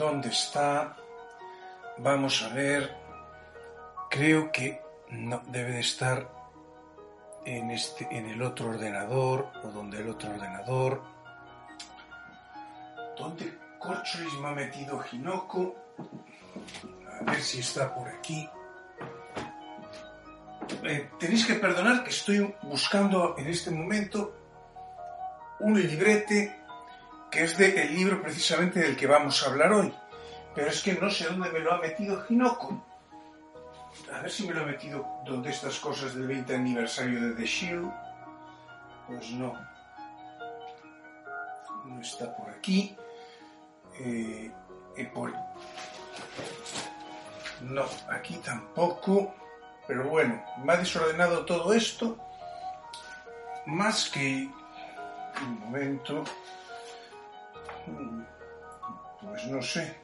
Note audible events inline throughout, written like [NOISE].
¿Dónde está? Vamos a ver. Creo que no debe de estar en este en el otro ordenador o donde el otro ordenador. ¿Dónde corcholis me ha metido Hinoko? A ver si está por aquí. Eh, tenéis que perdonar que estoy buscando en este momento un librete que es del libro precisamente del que vamos a hablar hoy. Pero es que no sé dónde me lo ha metido Hinoko. A ver si me lo ha metido donde estas cosas del 20 aniversario de The Shield. Pues no. No está por aquí. Eh, por... No, aquí tampoco. Pero bueno, me ha desordenado todo esto. Más que... Un momento. Pues no sé.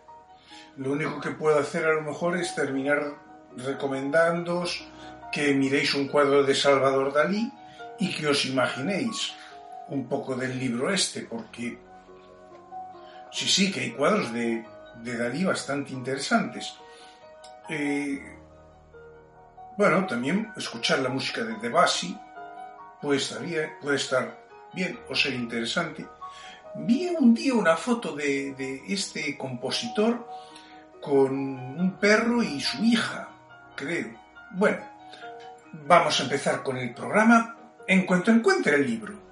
Lo único que puedo hacer a lo mejor es terminar recomendándoos que miréis un cuadro de Salvador Dalí y que os imaginéis un poco del libro este, porque sí, sí, que hay cuadros de, Dalí bastante interesantes. Eh, bueno, también escuchar la música de Debussy puede estar bien o ser interesante. Vi un día una foto de, este compositor con un perro y su hija, creo. Bueno, vamos a empezar con el programa en cuanto encuentre el libro.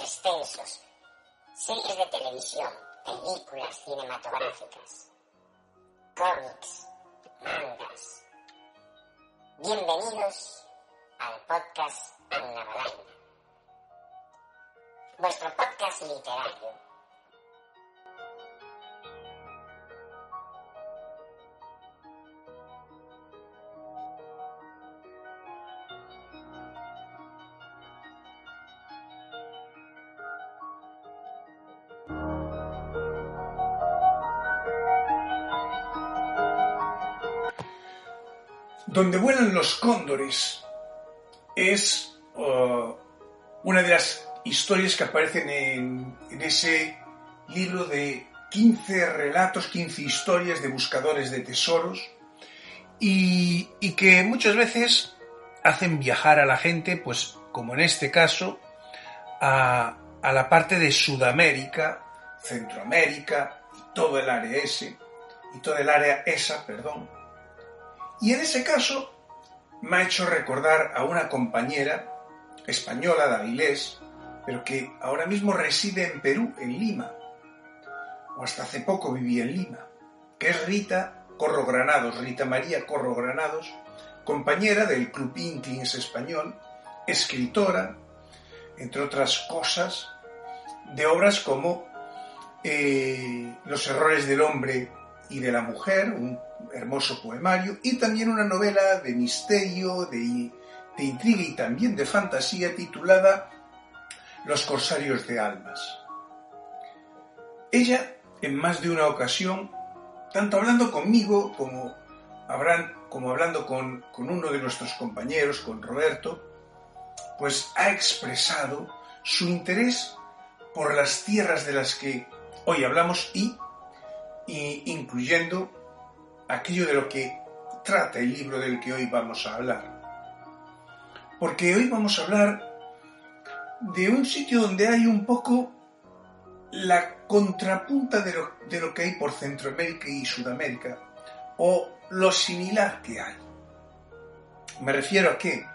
Extensos, series de televisión, películas cinematográficas, cómics, mangas. Bienvenidos al podcast Anna Balaina, vuestro podcast literario Donde vuelan los cóndores es uh, una de las historias que aparecen en, ese libro de 15 relatos, 15 historias de buscadores de tesoros y, que muchas veces hacen viajar a la gente, pues como en este caso, a, a la parte de Sudamérica, Centroamérica y todo el área ese, y toda el área esa, perdón, y en ese caso me ha hecho recordar a una compañera española de Avilés, pero que ahora mismo reside en Perú, en Lima, o hasta hace poco vivía en Lima, que es Rita Corro Granados, Rita María Corro Granados, compañera del Club Inklings español, escritora, entre otras cosas, de obras como eh, Los errores del hombre y de la mujer, un hermoso poemario, y también una novela de misterio, de, intriga y también de fantasía titulada Los corsarios de almas. Ella, en más de una ocasión, tanto hablando conmigo como, habrán, como hablando con, con uno de nuestros compañeros, con Roberto, pues ha expresado su interés por las tierras de las que hoy hablamos y incluyendo aquello de lo que trata el libro del que hoy vamos a hablar. Porque hoy vamos a hablar de un sitio donde hay un poco la contrapunta de lo, de lo que hay por Centroamérica y Sudamérica, o lo similar que hay. ¿Me refiero a qué?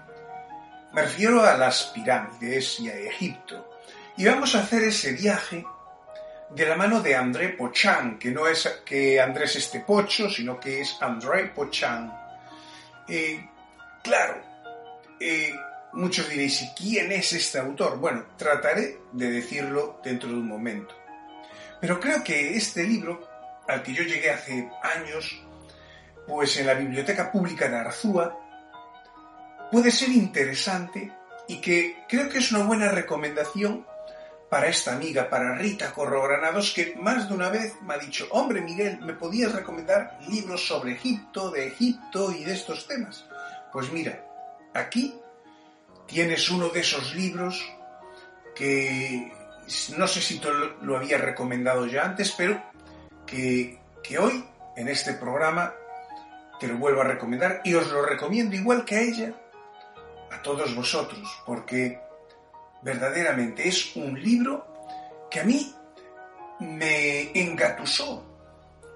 Me refiero a las pirámides y a Egipto. Y vamos a hacer ese viaje de la mano de André Pochan, que no es que Andrés este pocho, sino que es André Pochan. Eh, claro, eh, muchos diréis, ¿y quién es este autor? Bueno, trataré de decirlo dentro de un momento. Pero creo que este libro, al que yo llegué hace años, pues en la Biblioteca Pública de Arzúa puede ser interesante y que creo que es una buena recomendación para esta amiga, para Rita Corrogranados, que más de una vez me ha dicho, hombre Miguel, ¿me podías recomendar libros sobre Egipto, de Egipto y de estos temas? Pues mira, aquí tienes uno de esos libros que no sé si lo había recomendado ya antes, pero que, que hoy en este programa te lo vuelvo a recomendar y os lo recomiendo igual que a ella, a todos vosotros, porque verdaderamente es un libro que a mí me engatusó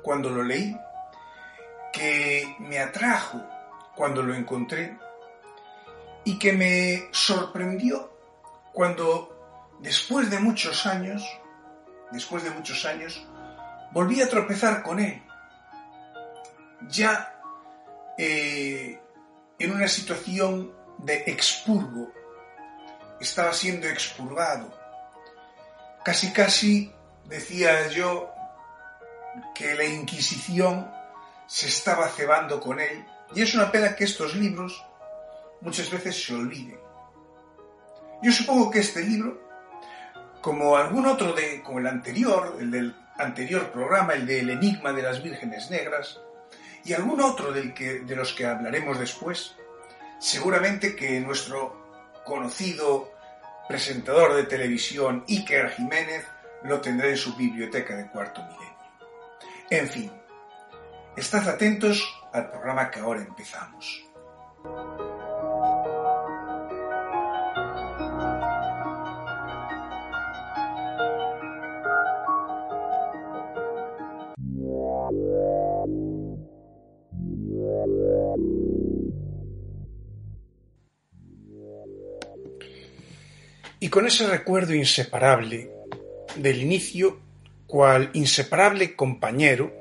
cuando lo leí, que me atrajo cuando lo encontré y que me sorprendió cuando después de muchos años, después de muchos años, volví a tropezar con él. Ya eh, en una situación de expurgo, estaba siendo expurgado. Casi, casi decía yo que la Inquisición se estaba cebando con él, y es una pena que estos libros muchas veces se olviden. Yo supongo que este libro, como algún otro de, como el anterior, el del anterior programa, el del Enigma de las Vírgenes Negras, y algún otro del que, de los que hablaremos después, seguramente que nuestro conocido presentador de televisión Iker Jiménez lo tendrá en su biblioteca de cuarto milenio. En fin, estad atentos al programa que ahora empezamos. Y con ese recuerdo inseparable del inicio, cual inseparable compañero,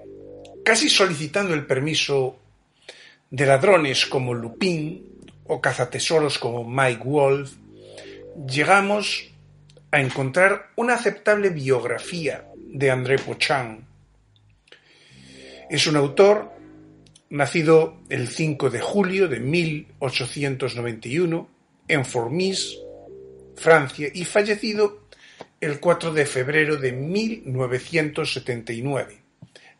casi solicitando el permiso de ladrones como Lupin o cazatesoros como Mike Wolf, llegamos a encontrar una aceptable biografía de André Pochan. Es un autor nacido el 5 de julio de 1891 en Formis, Francia, y fallecido el 4 de febrero de 1979.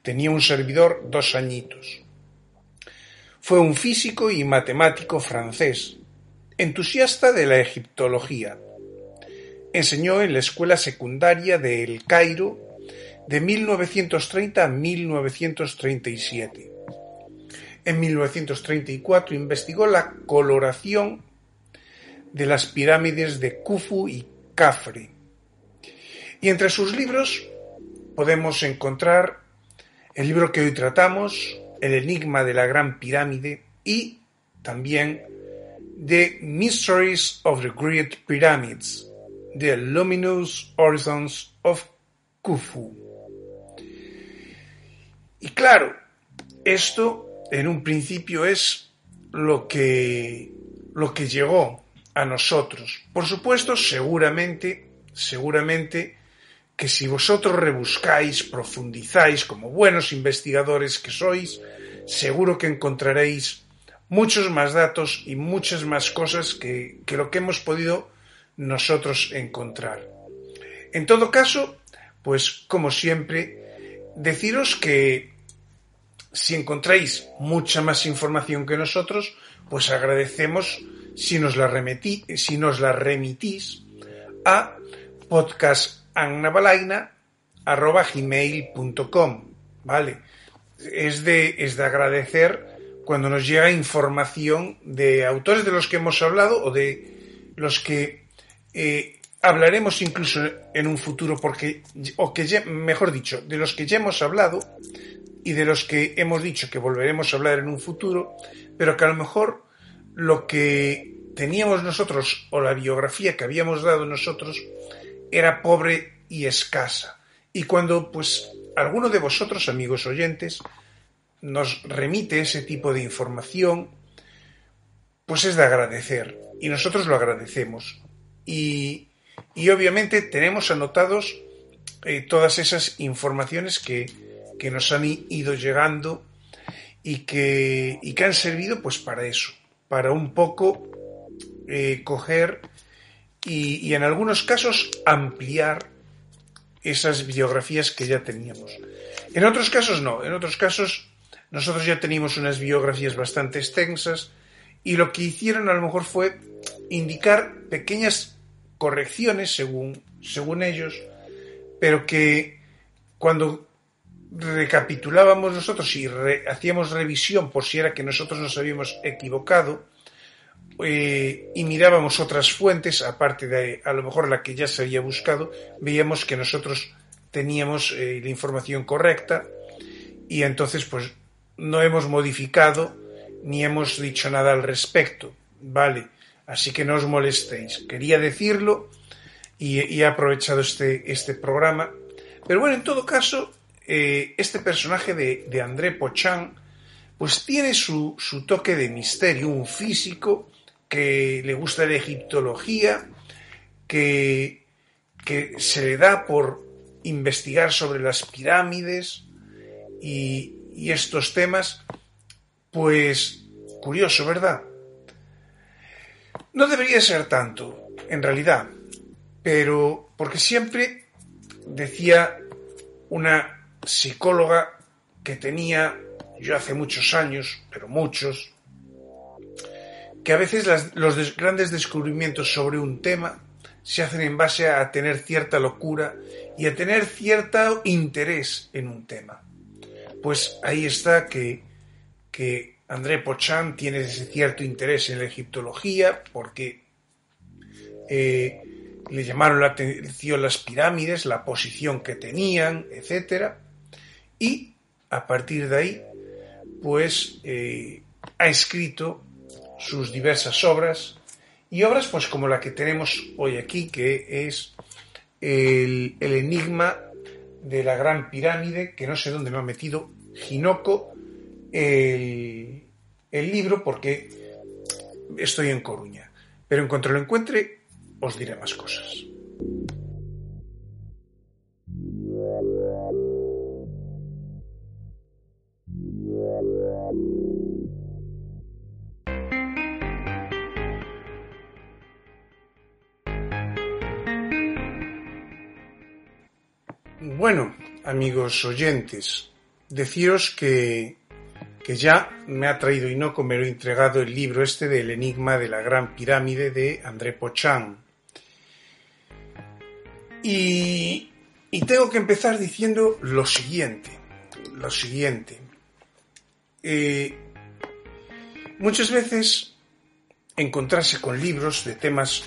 Tenía un servidor dos añitos. Fue un físico y matemático francés, entusiasta de la egiptología. Enseñó en la escuela secundaria de El Cairo de 1930 a 1937. En 1934 investigó la coloración de las pirámides de Khufu y Cafre. Y entre sus libros podemos encontrar el libro que hoy tratamos, El enigma de la Gran Pirámide, y también The Mysteries of the Great Pyramids, The Luminous Horizons of Khufu. Y claro, esto en un principio es lo que, lo que llegó a nosotros. Por supuesto, seguramente, seguramente que si vosotros rebuscáis, profundizáis como buenos investigadores que sois, seguro que encontraréis muchos más datos y muchas más cosas que, que lo que hemos podido nosotros encontrar. En todo caso, pues como siempre, deciros que si encontráis mucha más información que nosotros, pues agradecemos si nos la, remití, si nos la remitís a podcastannabalaina.gmail.com ¿vale? Es de, es de agradecer cuando nos llega información de autores de los que hemos hablado o de los que eh, hablaremos incluso en un futuro, porque, o que ya, mejor dicho, de los que ya hemos hablado y de los que hemos dicho que volveremos a hablar en un futuro, pero que a lo mejor lo que teníamos nosotros o la biografía que habíamos dado nosotros era pobre y escasa. Y cuando pues alguno de vosotros, amigos oyentes, nos remite ese tipo de información, pues es de agradecer. Y nosotros lo agradecemos. Y, y obviamente tenemos anotados eh, todas esas informaciones que, que nos han ido llegando y que, y que han servido pues para eso, para un poco eh, coger y, en algunos casos ampliar esas biografías que ya teníamos. En otros casos no, en otros casos nosotros ya teníamos unas biografías bastante extensas y lo que hicieron a lo mejor fue indicar pequeñas correcciones según, según ellos, pero que cuando recapitulábamos nosotros y hacíamos revisión por si era que nosotros nos habíamos equivocado eh, y mirábamos otras fuentes, aparte de a lo mejor la que ya se había buscado, veíamos que nosotros teníamos eh, la información correcta y entonces pues no hemos modificado ni hemos dicho nada al respecto, ¿vale? Así que no os molestéis. Quería decirlo y, y he aprovechado este, este programa. Pero bueno, en todo caso, eh, este personaje de, de André Pochan, pues tiene su, su toque de misterio, un físico que le gusta la egiptología, que, que se le da por investigar sobre las pirámides y estos temas, pues curioso, ¿verdad? No debería ser tanto, en realidad, pero porque siempre decía una psicóloga que tenía yo hace muchos años, pero muchos, que a veces los des, grandes descubrimientos sobre un tema se hacen en base a tener cierta locura y a tener cierto interés en un tema. Pues ahí está que, que André Pochan tiene ese cierto interés en la egiptología porque eh, le llamaron la atención las pirámides, la posición que tenían, etc. Y a partir de ahí, pues eh, ha escrito sus diversas obras y obras pues como la que tenemos hoy aquí, que es el, el enigma de la gran pirámide, que no sé dónde me ha metido Ginocco, el, el libro porque estoy en Coruña. Pero en cuanto lo encuentre, os diré más cosas. Bueno, amigos oyentes, deciros que que ya me ha traído Inoco, me lo he entregado el libro este del enigma de la gran pirámide de André Pochan. Y, y tengo que empezar diciendo lo siguiente, lo siguiente. Eh, muchas veces encontrarse con libros de temas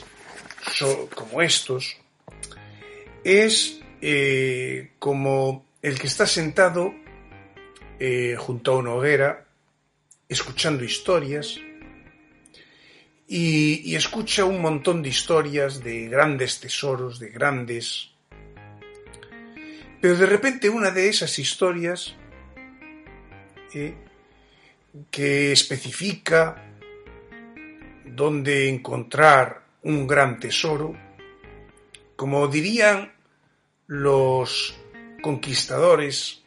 como estos es eh, como el que está sentado eh, junto a una hoguera, escuchando historias, y, escucha un montón de historias de grandes tesoros, de grandes... Pero de repente una de esas historias eh, que especifica dónde encontrar un gran tesoro, como dirían los conquistadores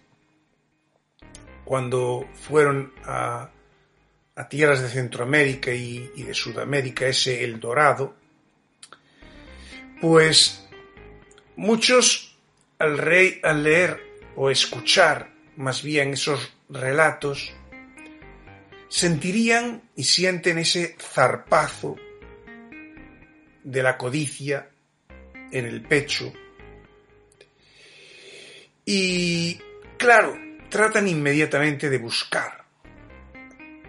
cuando fueron a, tierras de Centroamérica y, y, de Sudamérica, ese El Dorado, pues muchos al, rey, al leer o escuchar más bien esos relatos, sentirían y sienten ese zarpazo de la codicia en el pecho. Y claro, tratan inmediatamente de buscar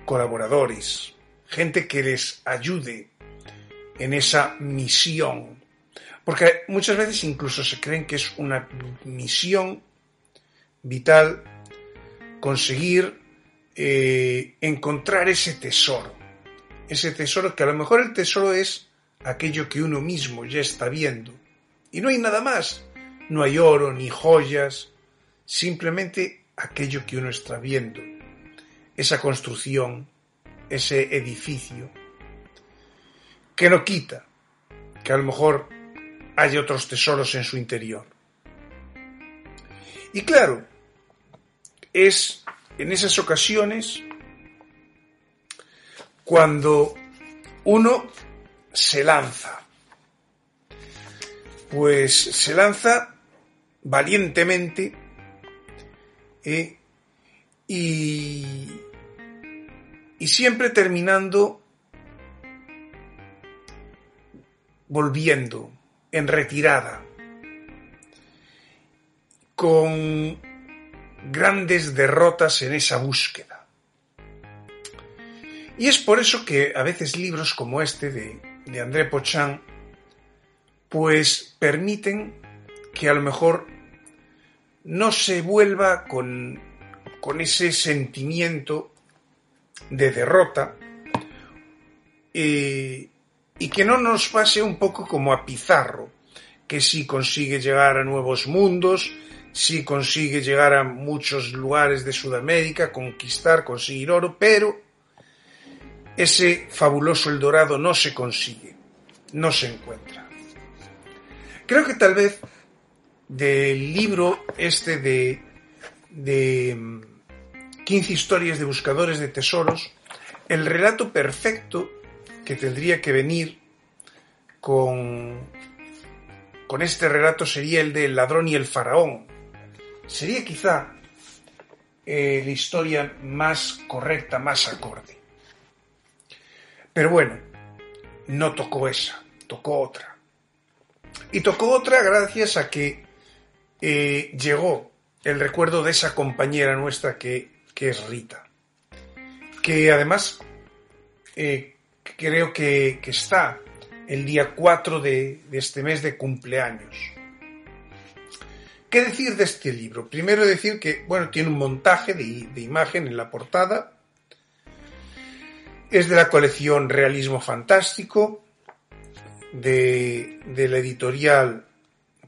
colaboradores, gente que les ayude en esa misión. Porque muchas veces incluso se creen que es una misión vital conseguir eh, encontrar ese tesoro. Ese tesoro que a lo mejor el tesoro es aquello que uno mismo ya está viendo. Y no hay nada más. No hay oro ni joyas. Simplemente aquello que uno está viendo, esa construcción, ese edificio, que no quita que a lo mejor hay otros tesoros en su interior. Y claro, es en esas ocasiones cuando uno se lanza. Pues se lanza valientemente ¿eh? y, y siempre terminando volviendo en retirada, con grandes derrotas en esa búsqueda. Y es por eso que a veces libros como este de, de André Pochan pues permiten que a lo mejor no se vuelva con, con ese sentimiento de derrota eh, y que no nos pase un poco como a Pizarro, que sí consigue llegar a nuevos mundos, sí consigue llegar a muchos lugares de Sudamérica, conquistar, conseguir oro, pero ese fabuloso El Dorado no se consigue, no se encuentra. Creo que tal vez del libro este de, de 15 mm, historias de buscadores de tesoros, el relato perfecto que tendría que venir con, con este relato sería el del ladrón y el faraón. Sería quizá eh, la historia más correcta, más acorde. Pero bueno, no tocó esa, tocó otra. Y tocó otra gracias a que eh, llegó el recuerdo de esa compañera nuestra que, es Rita, que además eh, creo que, está el día 4 de, este mes de cumpleaños. ¿Qué decir de este libro? Primero decir que, bueno, tiene un montaje de, de imagen en la portada, es de la colección Realismo Fantástico, de, de la editorial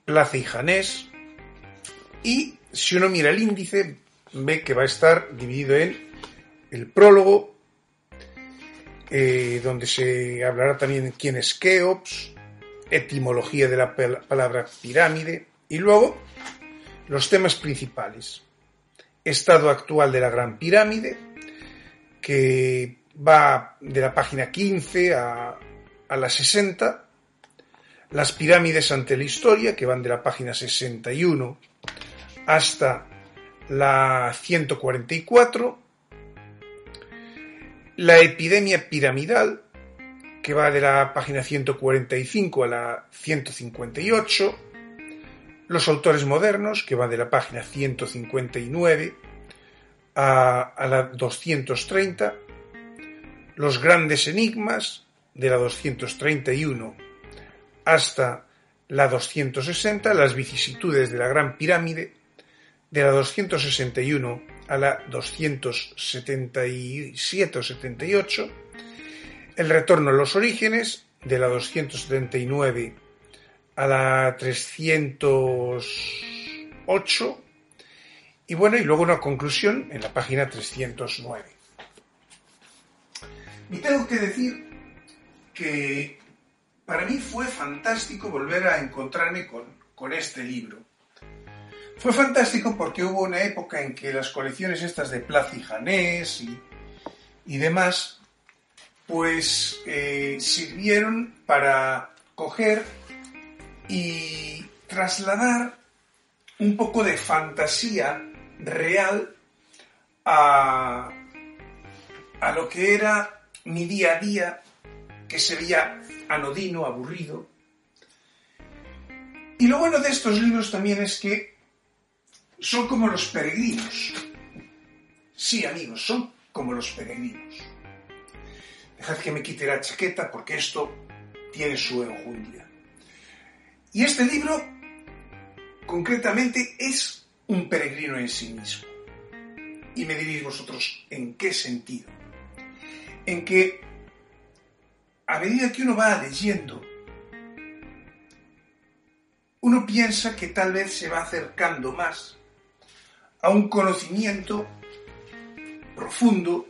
Plaza y Janés, y si uno mira el índice, ve que va a estar dividido en el prólogo, eh, donde se hablará también quién es Keops, etimología de la palabra pirámide, y luego los temas principales. Estado actual de la Gran Pirámide, que va de la página 15 a, a la 60, las pirámides ante la historia, que van de la página 61 hasta la 144, la epidemia piramidal, que va de la página 145 a la 158, los autores modernos, que va de la página 159 a, a la 230, los grandes enigmas, de la 231 hasta la 260, las vicisitudes de la Gran Pirámide, de la 261 a la 277 o 78, el retorno a los orígenes, de la 279 a la 308, y bueno, y luego una conclusión en la página 309. Y tengo que decir que para mí fue fantástico volver a encontrarme con, con este libro. Fue fantástico porque hubo una época en que las colecciones estas de Plaza y Janés y, demás, pues eh, sirvieron para coger y trasladar un poco de fantasía real a, a lo que era mi día a día, que se veía anodino, aburrido. Y lo bueno de estos libros también es que son como los peregrinos. Sí, amigos, son como los peregrinos. Dejad que me quite la chaqueta porque esto tiene su enjundia. Y este libro, concretamente, es un peregrino en sí mismo. Y me diréis vosotros, ¿en qué sentido? En que a medida que uno va leyendo, uno piensa que tal vez se va acercando más a un conocimiento profundo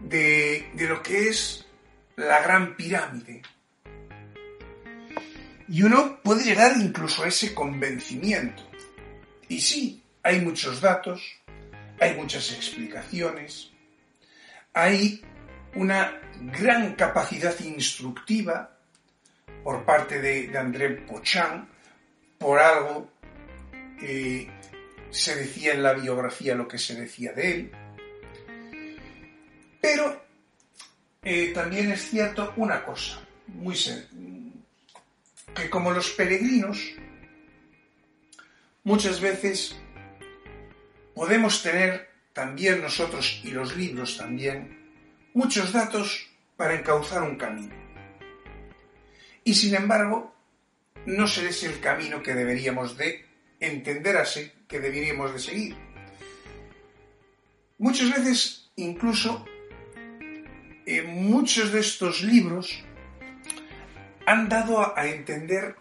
de, de lo que es la gran pirámide. Y uno puede llegar incluso a ese convencimiento. Y sí, hay muchos datos, hay muchas explicaciones, hay una gran capacidad instructiva por parte de, de André Pochan, por algo eh, se decía en la biografía lo que se decía de él. Pero eh, también es cierto una cosa, muy que como los peregrinos, muchas veces podemos tener también nosotros y los libros también muchos datos para encauzar un camino. Y sin embargo, no será ese el camino que deberíamos de entender así, que deberíamos de seguir. Muchas veces, incluso, en muchos de estos libros han dado a entender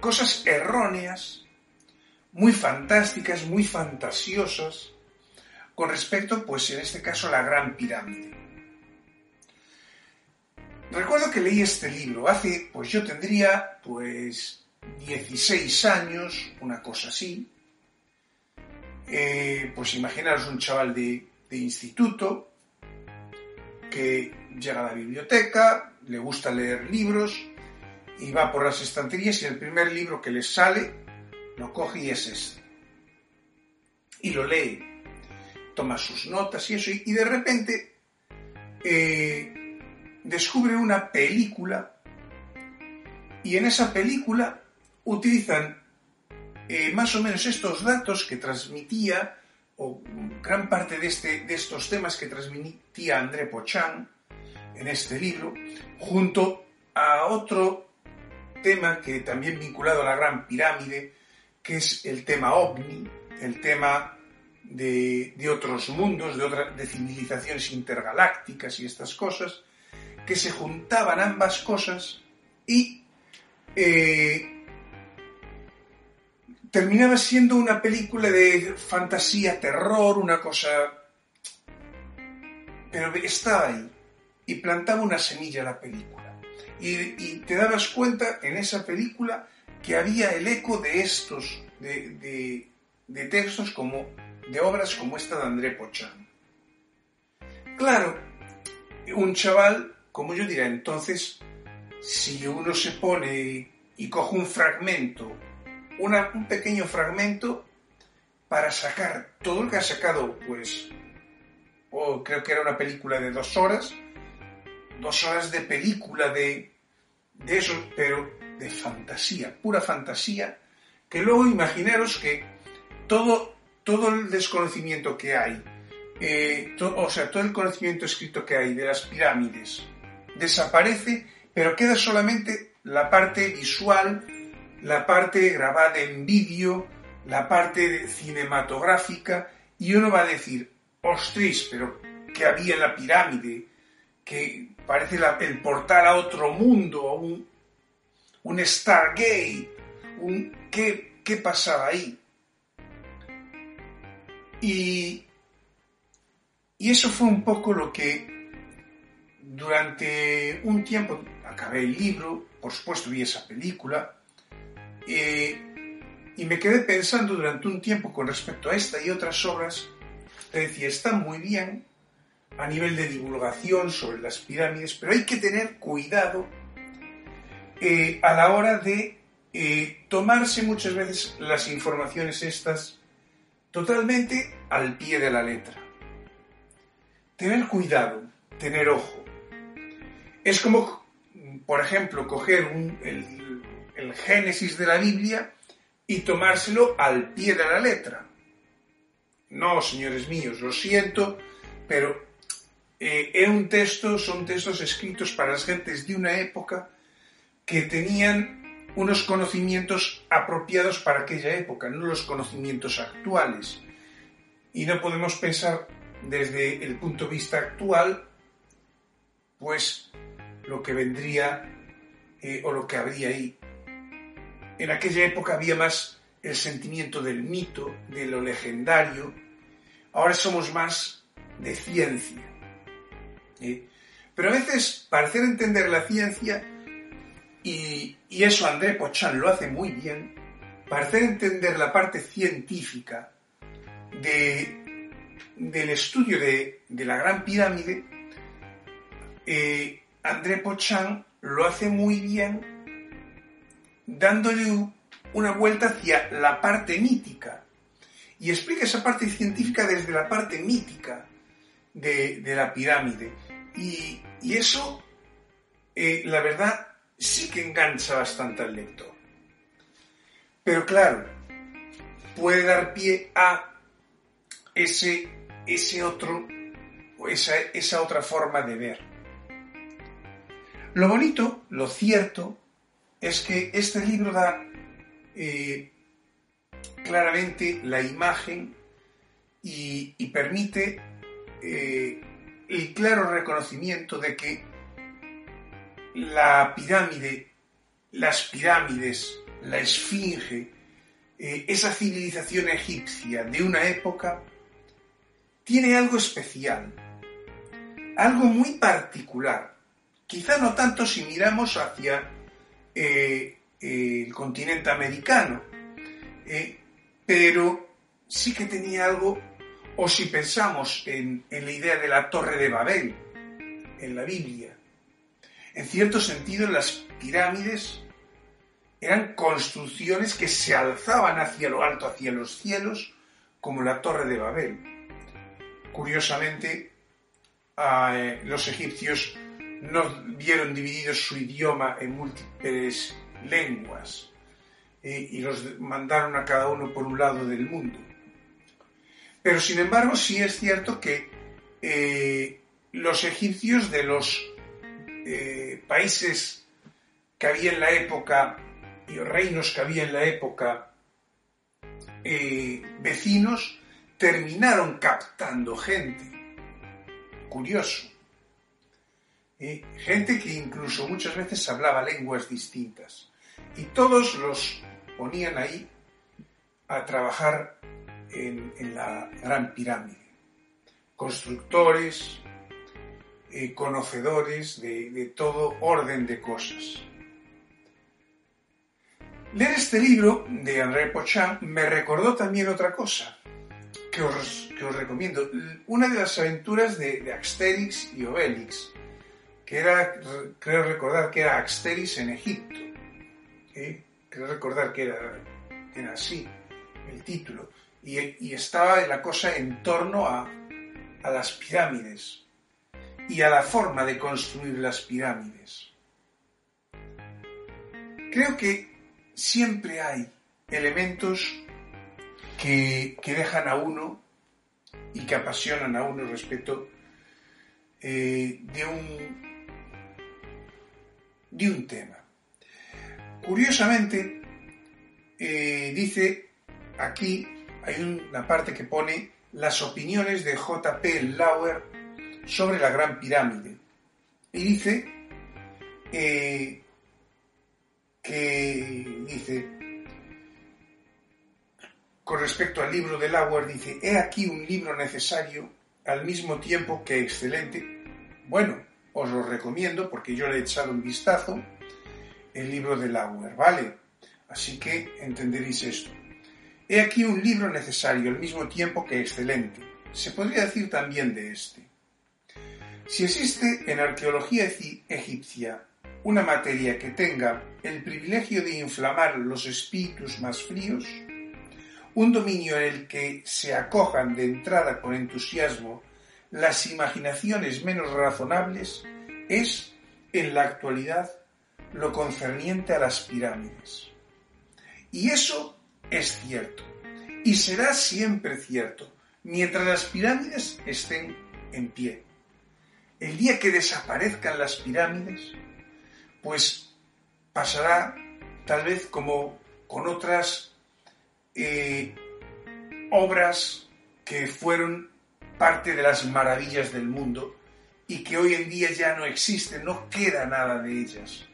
cosas erróneas, muy fantásticas, muy fantasiosas, con respecto, pues en este caso, a la Gran Pirámide. Recuerdo que leí este libro hace, pues yo tendría, pues, 16 años, una cosa así. Eh, pues imaginaros un chaval de, de instituto que llega a la biblioteca, le gusta leer libros y va por las estanterías y el primer libro que le sale lo coge y es este. Y lo lee, toma sus notas y eso, y de repente eh, descubre una película y en esa película utilizan eh, más o menos estos datos que transmitía, o gran parte de, este, de estos temas que transmitía André Pochan en este libro, junto a otro tema que también vinculado a la Gran Pirámide, que es el tema ovni, el tema de, otros mundos, de, otras de civilizaciones intergalácticas y estas cosas, que se juntaban ambas cosas y eh, terminaba siendo una película de fantasía, terror, una cosa... Pero estaba ahí y plantaba una semilla la película. Y, te dabas cuenta en esa película que había el eco de estos, de, de textos como, de obras como esta de André Pochan. Claro, un chaval como yo diría, entonces, si uno se pone y coge un fragmento, un pequeño fragmento, para sacar todo lo que ha sacado, pues, o creo que era una película de dos horas, dos horas de película de, de eso, pero de fantasía, pura fantasía, que luego imaginaros que todo, todo el desconocimiento que hay, eh, o sea, todo el conocimiento escrito que hay de las pirámides, desaparece, pero queda solamente la parte visual, la parte grabada en vídeo, la parte cinematográfica, y uno va a decir, ostras, pero que había en la pirámide, que parece el portal a otro mundo, un, un Stargate, un, ¿qué, ¿qué pasaba ahí? Y, y eso fue un poco lo que durante un tiempo acabé el libro, por supuesto vi esa película, eh, y me quedé pensando durante un tiempo con respecto a esta y otras obras, te decía, están muy bien a nivel de divulgación sobre las pirámides, pero hay que tener cuidado eh, a la hora de eh, tomarse muchas veces las informaciones estas totalmente al pie de la letra. Tener cuidado, tener ojo. Es como, por ejemplo, coger el, Génesis de la Biblia y tomárselo al pie de la letra. No, señores míos, lo siento, pero eh, un texto, son textos escritos para las gentes de una época que tenían unos conocimientos apropiados para aquella época, no los conocimientos actuales. Y no podemos pensar desde el punto de vista actual, pues lo que vendría eh, o lo que habría ahí. En aquella época había más el sentimiento del mito, de lo legendario. Ahora somos más de ciencia. ¿eh? Pero a veces, para hacer entender la ciencia, y, eso André Pochan lo hace muy bien, para hacer entender la parte científica de, del estudio de, la Gran Pirámide, eh, André Pochan lo hace muy bien dándole una vuelta hacia la parte mítica y explica esa parte científica desde la parte mítica de, de la pirámide. Y, y eso, eh, la verdad, sí que engancha bastante al lector. Pero claro, puede dar pie a ese, ese otro, o esa, esa otra forma de ver. Lo bonito, lo cierto, es que este libro da eh, claramente la imagen y, permite eh, el claro reconocimiento de que la pirámide, las pirámides, la esfinge, eh, esa civilización egipcia de una época, tiene algo especial, algo muy particular. Quizá no tanto si miramos hacia eh, el continente americano, eh, pero sí que tenía algo, o si pensamos en, en la idea de la torre de Babel, en la Biblia, en cierto sentido las pirámides eran construcciones que se alzaban hacia lo alto, hacia los cielos, como la torre de Babel. Curiosamente, eh, los egipcios no vieron dividido su idioma en múltiples lenguas eh, y los mandaron a cada uno por un lado del mundo. Pero sin embargo sí es cierto que eh, los egipcios de los eh, países que había en la época y reinos que había en la época vecinos terminaron captando gente. Curioso. Gente que incluso muchas veces hablaba lenguas distintas. Y todos los ponían ahí a trabajar en, la gran pirámide. Constructores, eh, conocedores de, todo orden de cosas. Leer este libro de André Pochin me recordó también otra cosa que os, que os recomiendo. Una de las aventuras de, de Asterix y Obelix que era, creo recordar que era Axteris en Egipto. Creo recordar que era, era así el título. Y, y, estaba la cosa en torno a, a las pirámides y a la forma de construir las pirámides. Creo que siempre hay elementos que, que dejan a uno y que apasionan a uno respecto eh, de un de un tema. Curiosamente, eh, dice aquí, hay una parte que pone las opiniones de J.P. Lauer sobre la Gran Pirámide. Y dice eh, que, dice, con respecto al libro de Lauer, dice, he aquí un libro necesario al mismo tiempo que excelente. Bueno, os lo recomiendo porque yo le he echado un vistazo el libro de Lauer, ¿vale? Así que entenderéis esto. He aquí un libro necesario al mismo tiempo que excelente. Se podría decir también de este. Si existe en arqueología egipcia una materia que tenga el privilegio de inflamar los espíritus más fríos, un dominio en el que se acojan de entrada con entusiasmo las imaginaciones menos razonables es, en la actualidad, lo concerniente a las pirámides. Y eso es cierto, y será siempre cierto, mientras las pirámides estén en pie. El día que desaparezcan las pirámides, pues pasará tal vez como con otras eh, obras que fueron parte de las maravillas del mundo y que hoy en día ya no existen, no queda nada de ellas,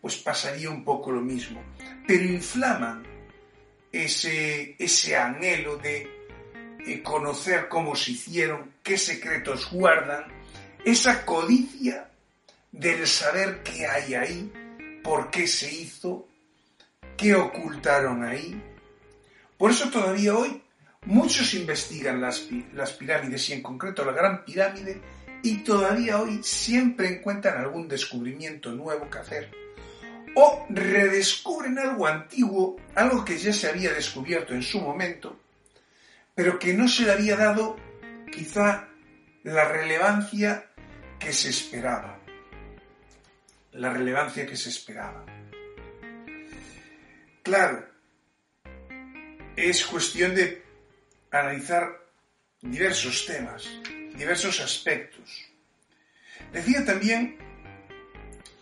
pues pasaría un poco lo mismo. Pero inflaman ese, ese anhelo de eh, conocer cómo se hicieron, qué secretos guardan, esa codicia del saber qué hay ahí, por qué se hizo, qué ocultaron ahí. Por eso todavía hoy Muchos investigan las, pirámides y en concreto la Gran Pirámide y todavía hoy siempre encuentran algún descubrimiento nuevo que hacer o redescubren algo antiguo, algo que ya se había descubierto en su momento, pero que no se le había dado quizá la relevancia que se esperaba. La relevancia que se esperaba. Claro, es cuestión de analizar diversos temas, diversos aspectos. Decía también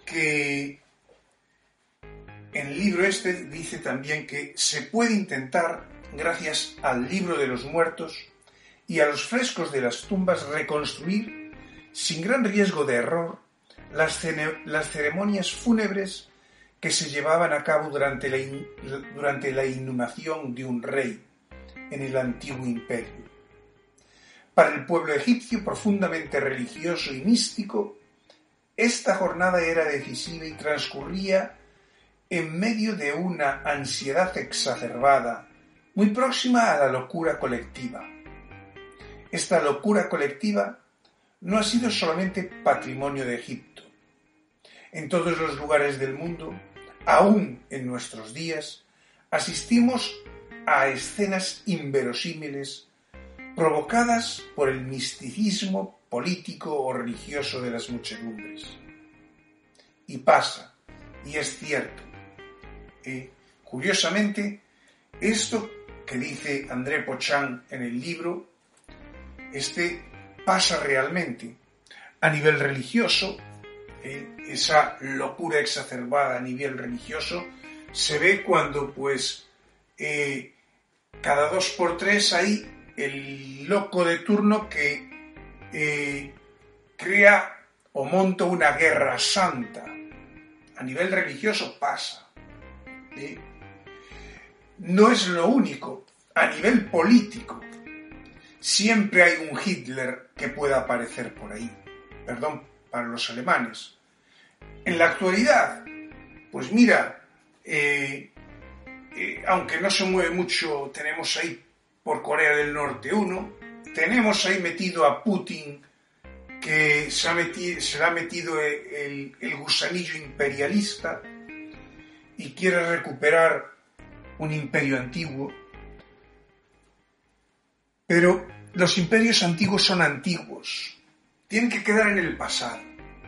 que en el libro este dice también que se puede intentar, gracias al libro de los muertos y a los frescos de las tumbas, reconstruir, sin gran riesgo de error, las, ceremonias fúnebres que se llevaban a cabo durante la inhumación de un rey en el antiguo imperio. Para el pueblo egipcio profundamente religioso y místico, esta jornada era decisiva y transcurría en medio de una ansiedad exacerbada, muy próxima a la locura colectiva. Esta locura colectiva no ha sido solamente patrimonio de Egipto. En todos los lugares del mundo, aún en nuestros días, asistimos a escenas inverosímiles provocadas por el misticismo político o religioso de las muchedumbres. Y pasa, y es cierto, eh, curiosamente, esto que dice André Pochán en el libro, este pasa realmente a nivel religioso, eh, esa locura exacerbada a nivel religioso se ve cuando pues eh, cada dos por tres hay el loco de turno que crea o monta una guerra santa. A nivel religioso pasa. No es lo único. A nivel político, siempre hay un Hitler que pueda aparecer por ahí. Perdón, para los alemanes. En la actualidad, pues mira, eh, eh, aunque no se mueve mucho, tenemos ahí por Corea del Norte uno, tenemos ahí metido a Putin, que se, ha metido, se le ha metido el gusanillo imperialista, y quiere recuperar un imperio antiguo. Pero los imperios antiguos son antiguos, tienen que quedar en el pasado,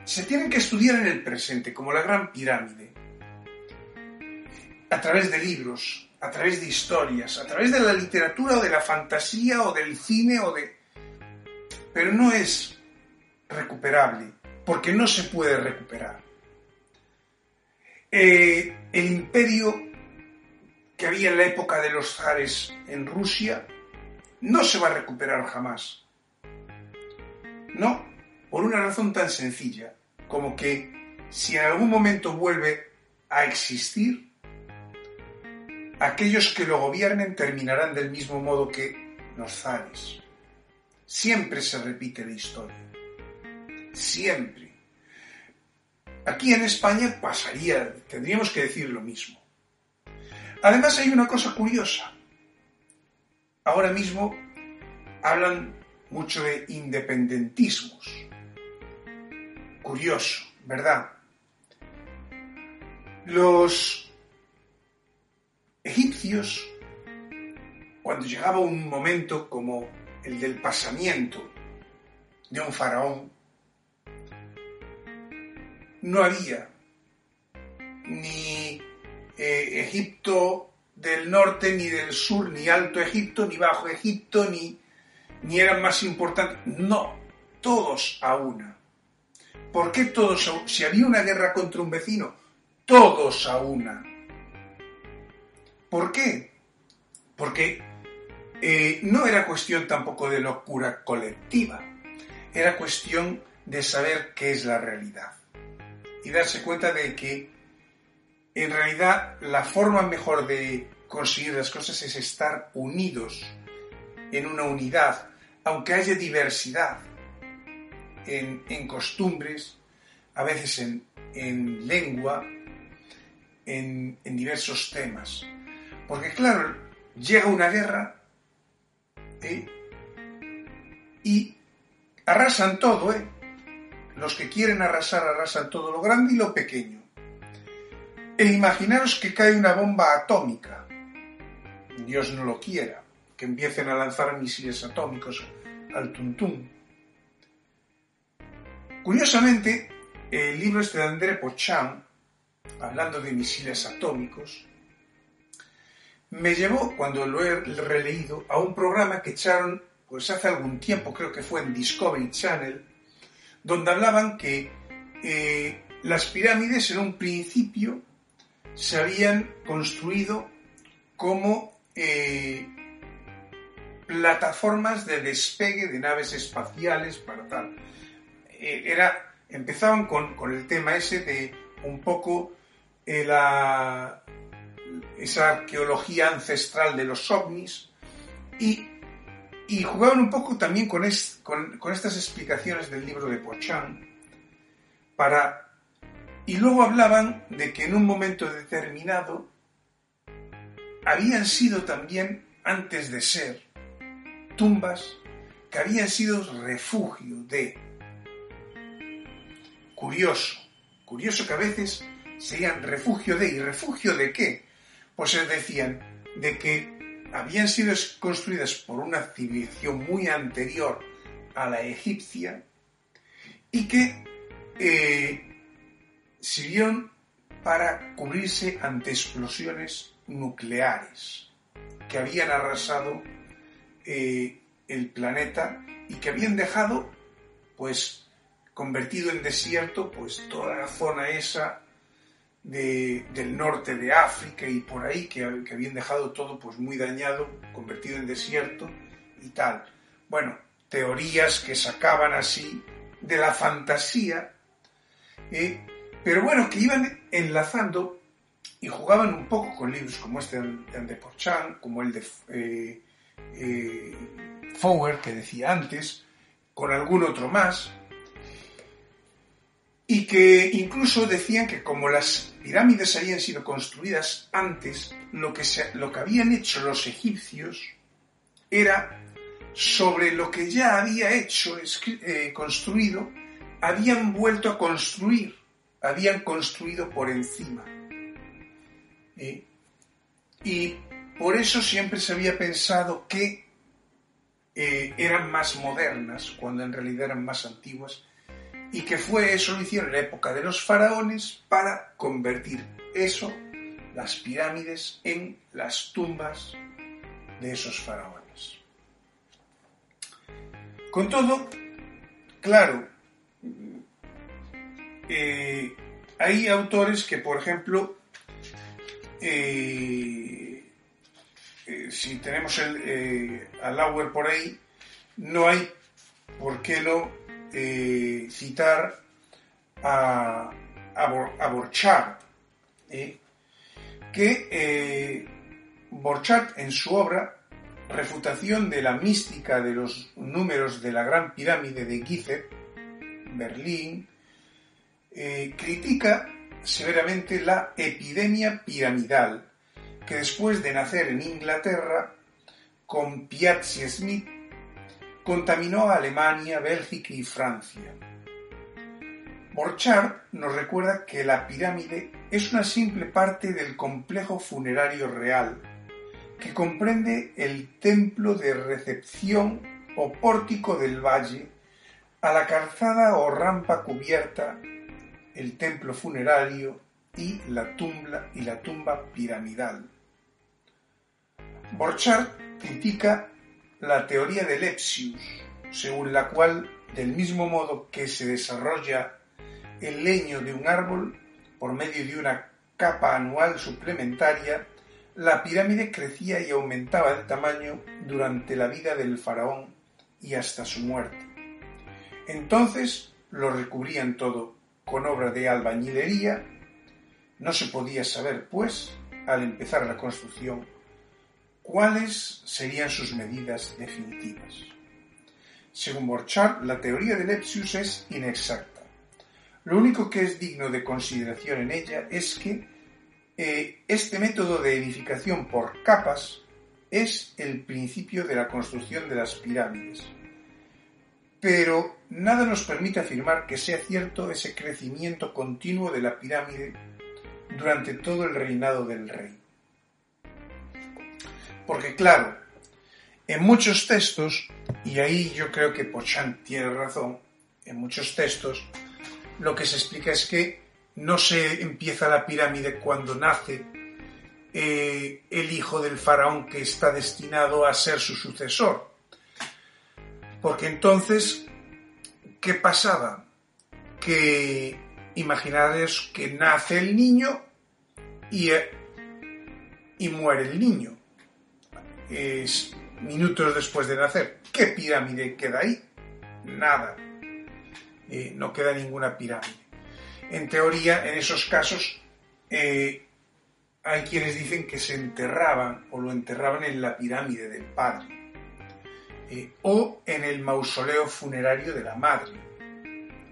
se tienen que estudiar en el presente, como la Gran Pirámide, a través de libros, a través de historias, a través de la literatura o de la fantasía o del cine o de... Pero no es recuperable, porque no se puede recuperar. Eh, el imperio que había en la época de los zares en Rusia no se va a recuperar jamás. No, por una razón tan sencilla como que si en algún momento vuelve a existir, aquellos que lo gobiernen terminarán del mismo modo que los zares. Siempre se repite la historia. Siempre. Aquí en España pasaría, tendríamos que decir lo mismo. Además hay una cosa curiosa. Ahora mismo hablan mucho de independentismos. Curioso, ¿verdad? Los egipcios, cuando llegaba un momento como el del pasamiento de un faraón, no había ni eh, Egipto del norte, ni del sur, ni Alto Egipto, ni Bajo Egipto, ni, ni eran más importantes. No, todos a una. ¿Por qué todos a una? Si había una guerra contra un vecino, todos a una. ¿Por qué? Porque eh, no era cuestión tampoco de locura colectiva, era cuestión de saber qué es la realidad y darse cuenta de que en realidad la forma mejor de conseguir las cosas es estar unidos en una unidad, aunque haya diversidad en, costumbres, a veces en, lengua, en, en diversos temas. Porque claro, llega una guerra ¿eh? Y arrasan todo, ¿eh? Los que quieren arrasar, arrasan todo lo grande y lo pequeño. E imaginaros que cae una bomba atómica. Dios no lo quiera, que empiecen a lanzar misiles atómicos al tuntún. Curiosamente, el libro este de André Pochan, hablando de misiles atómicos, me llevó, cuando lo he releído, a un programa que echaron pues hace algún tiempo, creo que fue en Discovery Channel, donde hablaban que eh, las pirámides en un principio se habían construido como eh, plataformas de despegue de naves espaciales para tal. Eh, era, empezaban con, con, el tema ese de un poco la, esa arqueología ancestral de los ovnis y y jugaban un poco también con, con, estas explicaciones del libro de Pochan para... Y luego hablaban de que en un momento determinado habían sido también, antes de ser, tumbas que habían sido refugio de... Curioso, curioso que a veces serían refugio de... ¿Y refugio de qué? Pues decían de que habían sido construidas por una civilización muy anterior a la egipcia y que eh, sirvieron para cubrirse ante explosiones nucleares que habían arrasado eh, el planeta y que habían dejado pues convertido en desierto pues toda la zona esa del norte de África y por ahí, que, habían dejado todo pues muy dañado, convertido en desierto y tal. Bueno, teorías que sacaban así de la fantasía, ¿eh? pero bueno, que iban enlazando y jugaban un poco con libros como este de André Porchan, como el de eh, eh, Fowler que decía antes, con algún otro más, y que incluso decían que como las pirámides habían sido construidas antes, lo que, lo que habían hecho los egipcios era sobre lo que ya había hecho, eh, construido, habían vuelto a construir, habían construido por encima. ¿Eh? Y por eso siempre se había pensado que eh, eran más modernas, cuando en realidad eran más antiguas, y que fue eso lo hicieron en la época de los faraones para convertir eso, las pirámides, en las tumbas de esos faraones. Con todo, claro, eh, hay autores que, por ejemplo, eh, eh, si tenemos el, Lauer por ahí, no hay por qué no eh, citar a, a, Borchardt, ¿eh? que eh, Borchardt en su obra Refutación de la mística de los números de la Gran Pirámide de Gizeh, Berlín, critica severamente la epidemia piramidal que después de nacer en Inglaterra, con Piazzi Smith contaminó a Alemania, Bélgica y Francia. Borchardt nos recuerda que la pirámide es una simple parte del complejo funerario real, que comprende el templo de recepción o pórtico del valle, a la calzada o rampa cubierta, el templo funerario y la tumba, y la tumba piramidal. Borchardt critica la teoría de Lepsius, según la cual, del mismo modo que se desarrolla el leño de un árbol por medio de una capa anual suplementaria, la pirámide crecía y aumentaba de tamaño durante la vida del faraón y hasta su muerte. Entonces lo recubrían todo con obra de albañilería. No se podía saber, pues, al empezar la construcción, ¿Cuáles serían sus medidas definitivas? Según Borchardt, la teoría de Lepsius es inexacta. Lo único que es digno de consideración en ella es que eh, este método de edificación por capas es el principio de la construcción de las pirámides. Pero nada nos permite afirmar que sea cierto ese crecimiento continuo de la pirámide durante todo el reinado del rey. Porque claro, en muchos textos, y ahí yo creo que Pochan tiene razón, en muchos textos, lo que se explica es que no se empieza la pirámide cuando nace eh, el hijo del faraón que está destinado a ser su sucesor. Porque entonces, ¿qué pasaba? Que imaginaros que nace el niño y, eh, y muere el niño. Es minutos después de nacer. ¿Qué pirámide queda ahí? Nada. Eh, no queda ninguna pirámide. En teoría, en esos casos, eh, hay quienes dicen que se enterraban o lo enterraban en la pirámide del padre eh, o en el mausoleo funerario de la madre.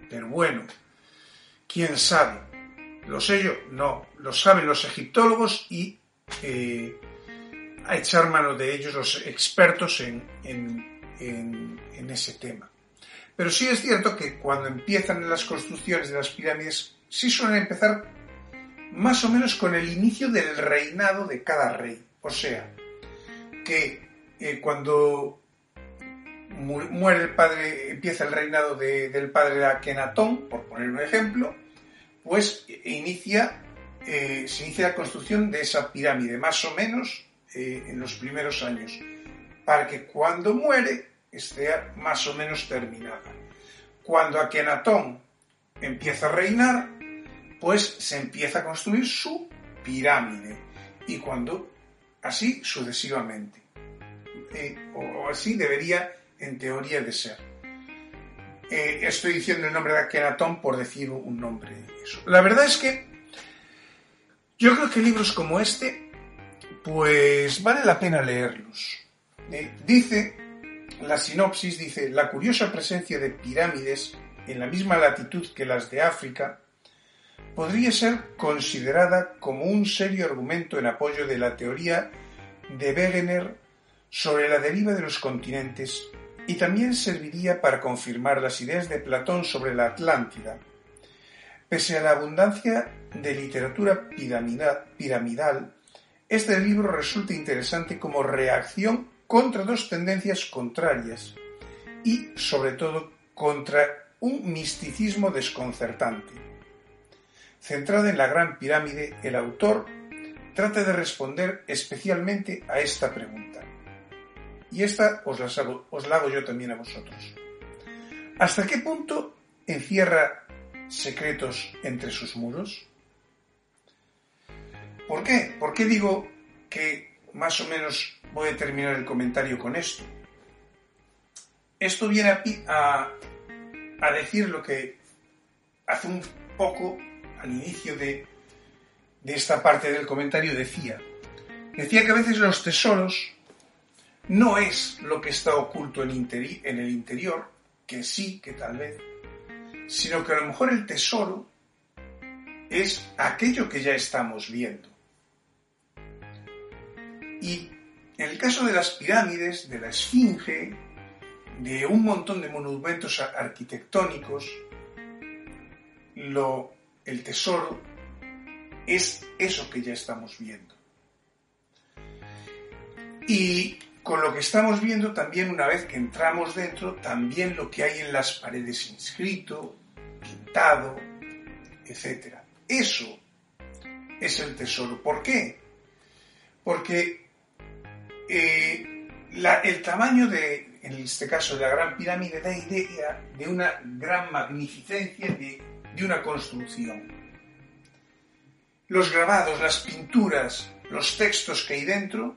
Pero bueno, ¿quién sabe? ¿Lo sé yo? No, lo saben los egiptólogos y a echar mano de ellos los expertos en, ese tema. Pero sí es cierto que cuando empiezan las construcciones de las pirámides, sí suelen empezar más o menos con el inicio del reinado de cada rey. O sea, que eh, cuando muere el padre, empieza el reinado del padre de Akenatón, por poner un ejemplo, pues inicia, eh, se inicia la construcción de esa pirámide, más o menos eh, en los primeros años, para que cuando muere esté más o menos terminada. Cuando Akenatón empieza a reinar, pues se empieza a construir su pirámide. Y cuando, así sucesivamente. Eh, o, así debería, en teoría, de ser. Eh, estoy diciendo el nombre de Akenatón por decir un nombre. La verdad es que yo creo que libros como este, pues vale la pena leerlos. Eh, dice la sinopsis dice, la curiosa presencia de pirámides en la misma latitud que las de África podría ser considerada como un serio argumento en apoyo de la teoría de Wegener sobre la deriva de los continentes y también serviría para confirmar las ideas de Platón sobre la Atlántida. Pese a la abundancia de literatura piramidal, este libro resulta interesante como reacción contra dos tendencias contrarias y, sobre todo, contra un misticismo desconcertante. Centrado en la Gran Pirámide, el autor trata de responder especialmente a esta pregunta. Y esta os la, os la hago yo también a vosotros. ¿Hasta qué punto encierra secretos entre sus muros? ¿Por qué? ¿Por qué digo que más o menos voy a terminar el comentario con esto. Esto viene a, a, decir lo que hace un poco al inicio de, de esta parte del comentario decía. Decía que a veces los tesoros no es lo que está oculto en, en el interior, que sí, que tal vez, sino que a lo mejor el tesoro es aquello que ya estamos viendo. Y en el caso de las pirámides, de la Esfinge, de un montón de monumentos arquitectónicos, lo, el tesoro es eso que ya estamos viendo. Y con lo que estamos viendo también una vez que entramos dentro, también lo que hay en las paredes inscrito, pintado, etc. Eso es el tesoro. ¿Por qué? Porque eh, el tamaño de, en este caso de la Gran Pirámide, da idea de una gran magnificencia de, una construcción. Los grabados, las pinturas, los textos que hay dentro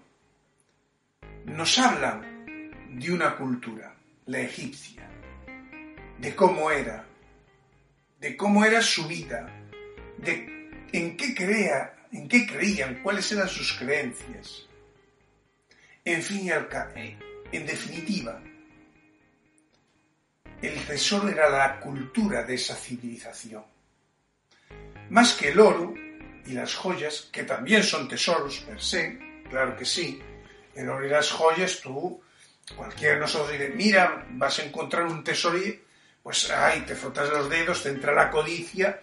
nos hablan de una cultura, la egipcia, de cómo era, de cómo era su vida, de en qué crea, en qué creían, cuáles eran sus creencias. En fin y al cabo, en definitiva, el tesoro era la cultura de esa civilización. Más que el oro y las joyas, que también son tesoros per se, claro que sí, pero en las joyas tú, cualquiera de nosotros dice, mira, vas a encontrar un tesoro y pues ay, te frotas los dedos, te entra la codicia,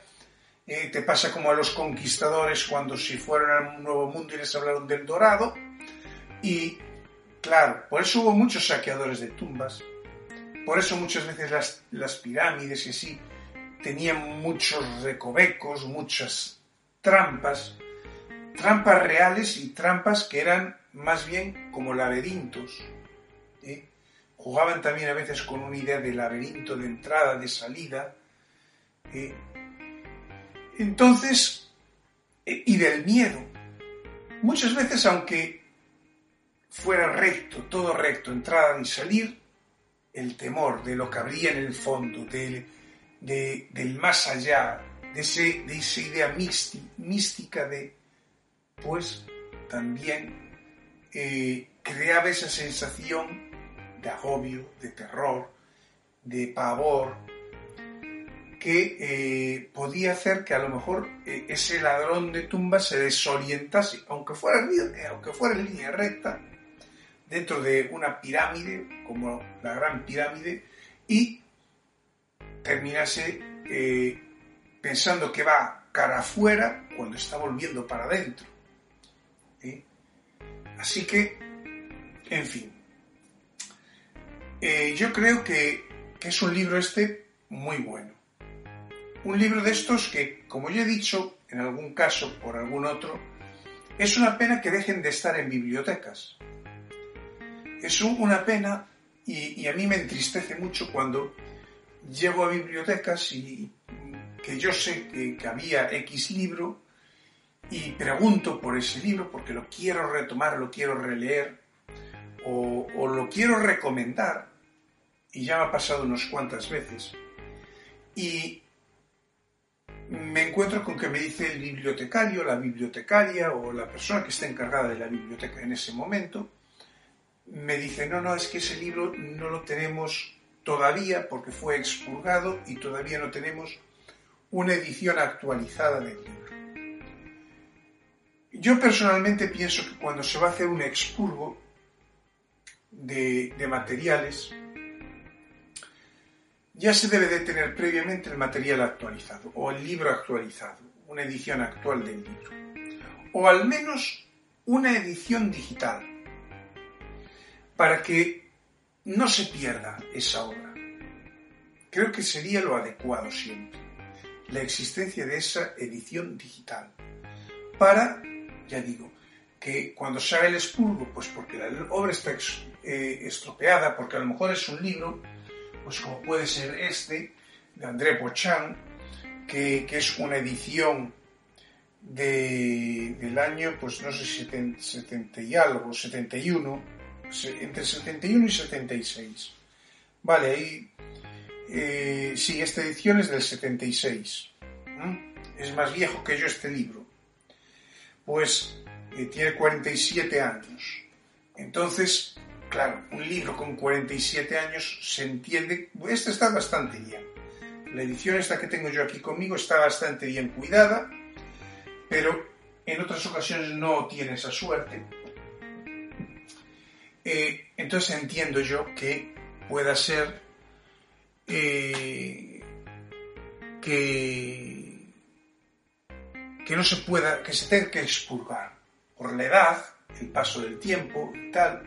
eh, te pasa como a los conquistadores cuando si fueron a un nuevo mundo y les hablaron del dorado. Y claro, por eso hubo muchos saqueadores de tumbas, por eso muchas veces las, las pirámides y así tenían muchos recovecos, muchas trampas, trampas reales y trampas que eran más bien como laberintos. ¿eh? Jugaban también a veces con una idea de laberinto, de entrada, de salida. ¿eh? Entonces, eh, y del miedo. Muchas veces, aunque fuera recto, todo recto, entrada y salir, el temor de lo que habría en el fondo, del, del más allá, de, ese, de esa idea mística de, pues también eh, creaba esa sensación de agobio, de terror, de pavor, que eh, podía hacer que a lo mejor eh, ese ladrón de tumbas se desorientase, aunque fuera, aunque fuera en línea recta, dentro de una pirámide, como la gran pirámide, y terminase pensando que va cara afuera cuando está volviendo para adentro. Así que, en fin, eh, yo creo que, es un libro este muy bueno. Un libro de estos que, como ya he dicho, en algún caso, por algún otro, es una pena que dejen de estar en bibliotecas. Es una pena y, a mí me entristece mucho cuando llego a bibliotecas y que yo sé que, que había X libro y pregunto por ese libro porque lo quiero retomar, lo quiero releer o, lo quiero recomendar y ya me ha pasado unas cuantas veces. Y me encuentro con que me dice el bibliotecario, la bibliotecaria o la persona que está encargada de la biblioteca en ese momento, me dice, no, no, es que ese libro no lo tenemos todavía porque fue expurgado y todavía no tenemos una edición actualizada del libro. Yo personalmente pienso que cuando se va a hacer un expurgo de, materiales, ya se debe de tener previamente el material actualizado o el libro actualizado, una edición actual del libro, o al menos una edición digital, para que no se pierda esa obra. Creo que sería lo adecuado siempre, la existencia de esa edición digital, para ya digo, que cuando sale el expurgo, pues porque la obra está eh, estropeada, porque a lo mejor es un libro, pues como puede ser este, de André Pochan, que, es una edición de, del año, pues no sé, 70, 70 y algo, 71, entre 71 y 76. Vale, ahí, eh, sí, esta edición es del 76. Es más viejo que yo este libro pues eh, tiene 47 años. Entonces, claro, un libro con 47 años se entiende, este está bastante bien. La edición esta que tengo yo aquí conmigo está bastante bien cuidada, pero en otras ocasiones no tiene esa suerte. Eh, entonces entiendo yo que pueda ser eh, que que no se pueda, que se tenga que expurgar por la edad, el paso del tiempo y tal,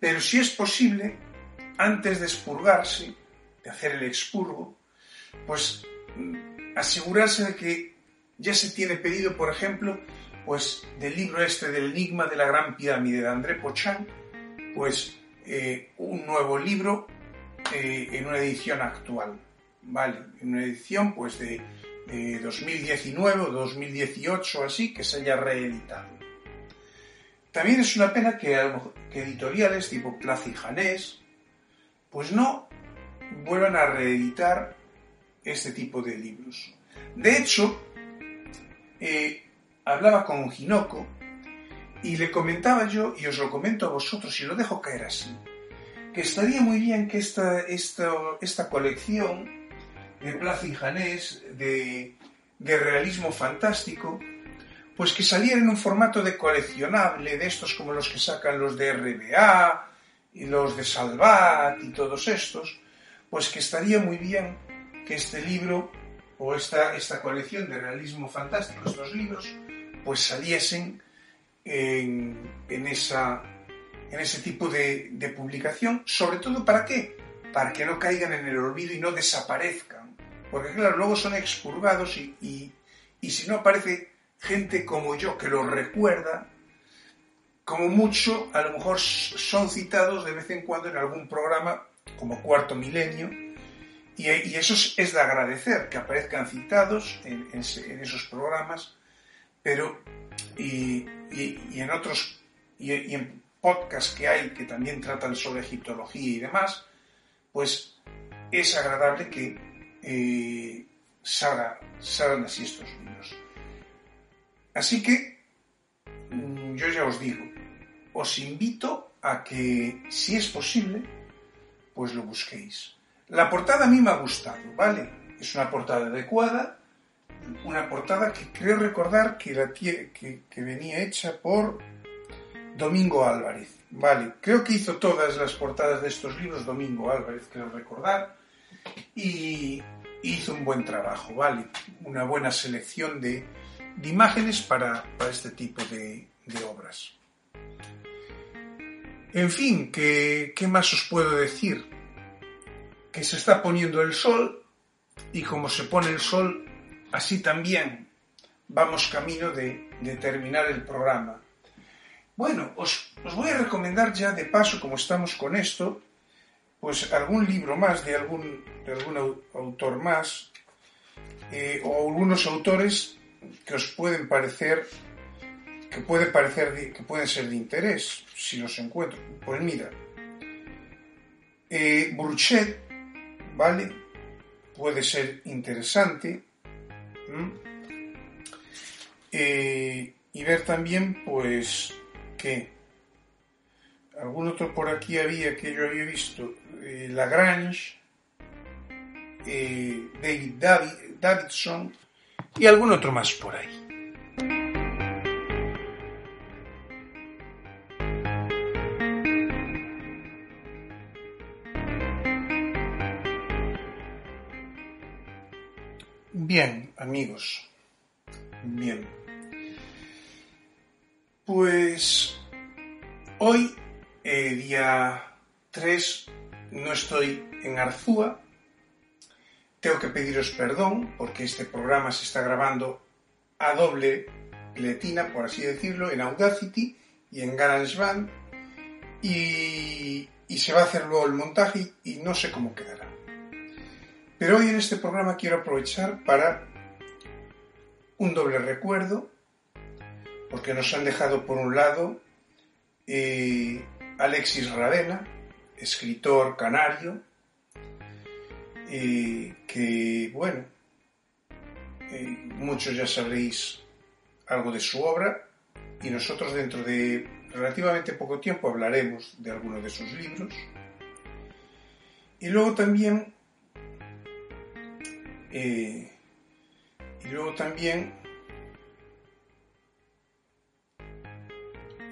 pero si es posible, antes de expurgarse, de hacer el expurgo, pues mm, asegurarse de que ya se tiene pedido, por ejemplo, pues del libro este del enigma de la gran pirámide de André Pochan, pues eh, un nuevo libro eh, en una edición actual, ¿vale? En una edición pues de 2019 o 2018 así que se haya reeditado. También es una pena que, editoriales tipo Plaza y Janés pues no vuelvan a reeditar este tipo de libros. De hecho, eh, hablaba con Ginoco y le comentaba yo, y os lo comento a vosotros y lo dejo caer así, que estaría muy bien que esta, esta, esta colección de Plaza y Janés, de, realismo fantástico, pues que saliera en un formato de coleccionable, de estos como los que sacan los de RBA y los de Salvat y todos estos, pues que estaría muy bien que este libro o esta, esta colección de realismo fantástico, estos libros, pues saliesen en, en, esa, en ese tipo de, de publicación, sobre todo para qué? Para que no caigan en el olvido y no desaparezcan. Porque claro, luego son expurgados y, y, y si no aparece gente como yo que lo recuerda, como mucho, a lo mejor son citados de vez en cuando en algún programa como Cuarto Milenio, y, y eso es, es, de agradecer que aparezcan citados en, en, en esos programas, pero y, y, en otros y, en podcasts que hay que también tratan sobre egiptología y demás, pues es agradable que eh, salga, salgan así estos libros. Así que mm, yo ya os digo, os invito a que, si es posible, pues lo busquéis. La portada a mí me ha gustado, ¿vale? Es una portada adecuada, una portada que creo recordar que, la, que, venía hecha por Domingo Álvarez, ¿vale? Creo que hizo todas las portadas de estos libros Domingo Álvarez, creo recordar, y hizo un buen trabajo, ¿vale? Una buena selección de, imágenes para, este tipo de, de obras. En fin, ¿qué, ¿qué, más os puedo decir? Que se está poniendo el sol y como se pone el sol, así también vamos camino de, terminar el programa. Bueno, os, voy a recomendar ya de paso, como estamos con esto, pues algún libro más de algún, de algún autor más eh, o algunos autores que os pueden parecer que puede parecer que pueden ser de interés si los encuentro. Pues mira, eh, ¿vale? Puede ser interesante. Eh, y ver también, pues, que algún otro por aquí había que yo había visto, eh, Lagrange, eh, David, David Davidson y algún otro más por ahí. Bien, amigos. Bien. Pues hoy, eh, día 3, no estoy en Arzúa. Tengo que pediros perdón porque este programa se está grabando a doble pletina, por así decirlo, en Audacity y en GarageBand. Y, y se va a hacer luego el montaje y no sé cómo quedará. Pero hoy en este programa quiero aprovechar para un doble recuerdo, porque nos han dejado por un lado eh, Alexis Ravena, escritor canario, eh, que, bueno, eh, muchos ya sabréis algo de su obra y nosotros dentro de relativamente poco tiempo hablaremos de alguno de sus libros. Y luego también eh, y luego también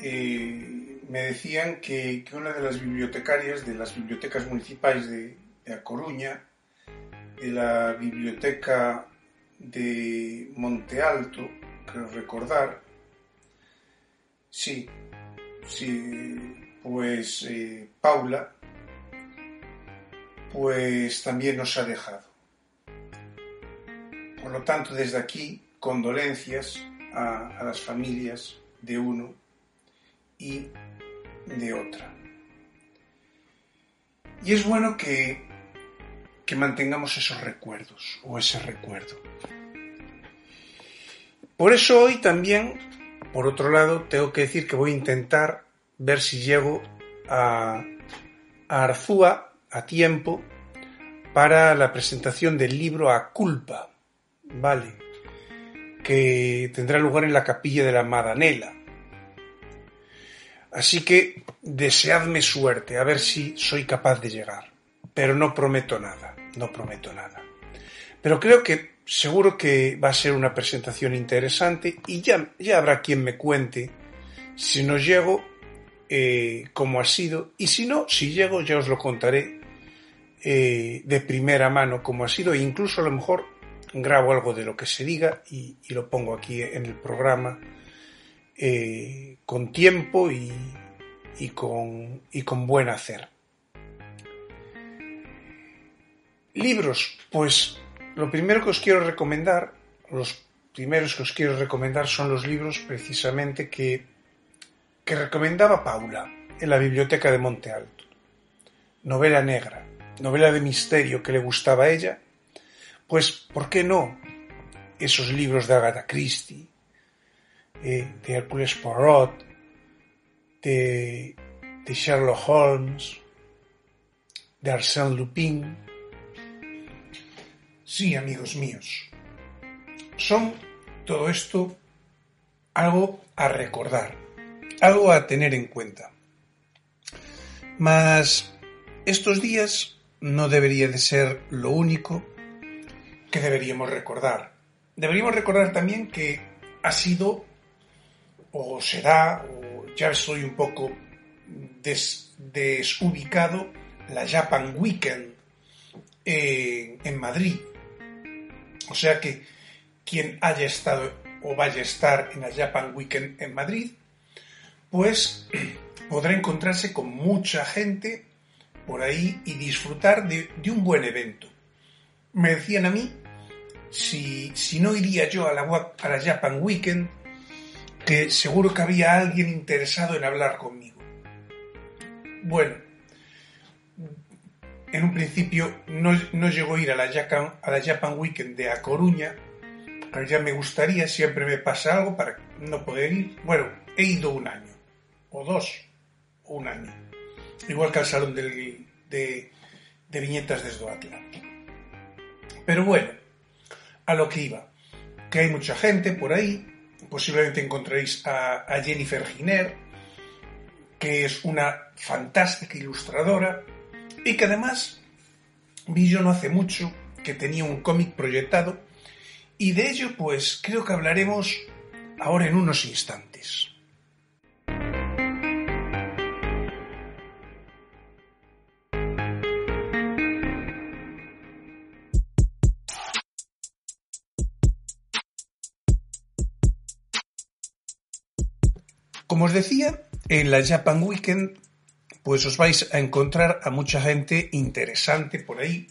eh, me decían que, una de las bibliotecarias de las bibliotecas municipales de, de A Coruña, de la biblioteca de Monte Alto, creo recordar, sí, sí, pues eh, Paula, pues también nos ha dejado. Por lo tanto, desde aquí, condolencias a, las familias de uno y de otra. Y es bueno que, que mantengamos esos recuerdos o ese recuerdo. Por eso hoy también, por otro lado, tengo que decir que voy a intentar ver si llego a, a Arzúa a tiempo para la presentación del libro A Culpa, Vale. Que tendrá lugar en la capilla de la Madanela. Así que deseadme suerte, a ver si soy capaz de llegar. Pero no prometo nada, no prometo nada. Pero creo que seguro que va a ser una presentación interesante y ya, ya habrá quien me cuente si no llego eh, cómo ha sido y si no, si llego ya os lo contaré eh, de primera mano cómo ha sido e incluso a lo mejor grabo algo de lo que se diga y, lo pongo aquí en el programa eh, con tiempo y, y, con, y con buen hacer. Libros, pues lo primero que os quiero recomendar, los primeros que os quiero recomendar son los libros precisamente que, que recomendaba Paula en la biblioteca de Monte Alto. Novela negra, novela de misterio que le gustaba a ella, pues ¿por qué no esos libros de Agatha Christie, eh, de Hércules Poirot, de, de Sherlock Holmes, de Arsène Lupin, Sí, amigos míos. Son todo esto algo a recordar, algo a tener en cuenta. Mas estos días no debería de ser lo único que deberíamos recordar. Deberíamos recordar también que ha sido o será, o ya estoy un poco des, desubicado, la Japan Weekend en, en Madrid o sea que quien haya estado o vaya a estar en la Japan Weekend en Madrid, pues [CLEARS THROAT] podrá encontrarse con mucha gente por ahí y disfrutar de un buen evento. Me decían a mí si, si no iría yo a la, a la Japan Weekend, que seguro que había alguien interesado en hablar conmigo. Bueno, en un principio no, no llegó a ir a la, Japan, a la Japan Weekend de A Coruña, pero ya me gustaría, siempre me pasa algo para no poder ir. Bueno, he ido un año, o dos, o un año. Igual que al Salón de, de Viñetas de Esdoatla. Pero bueno, a lo que iba, que hay mucha gente por ahí, posiblemente encontraréis a, a Jennifer Giner, que es una fantástica ilustradora, y que además vi yo no hace mucho que tenía un cómic proyectado y de ello pues creo que hablaremos ahora en unos instantes. Como os decía, en la Japan Weekend pues os vais a encontrar a mucha gente interesante por ahí,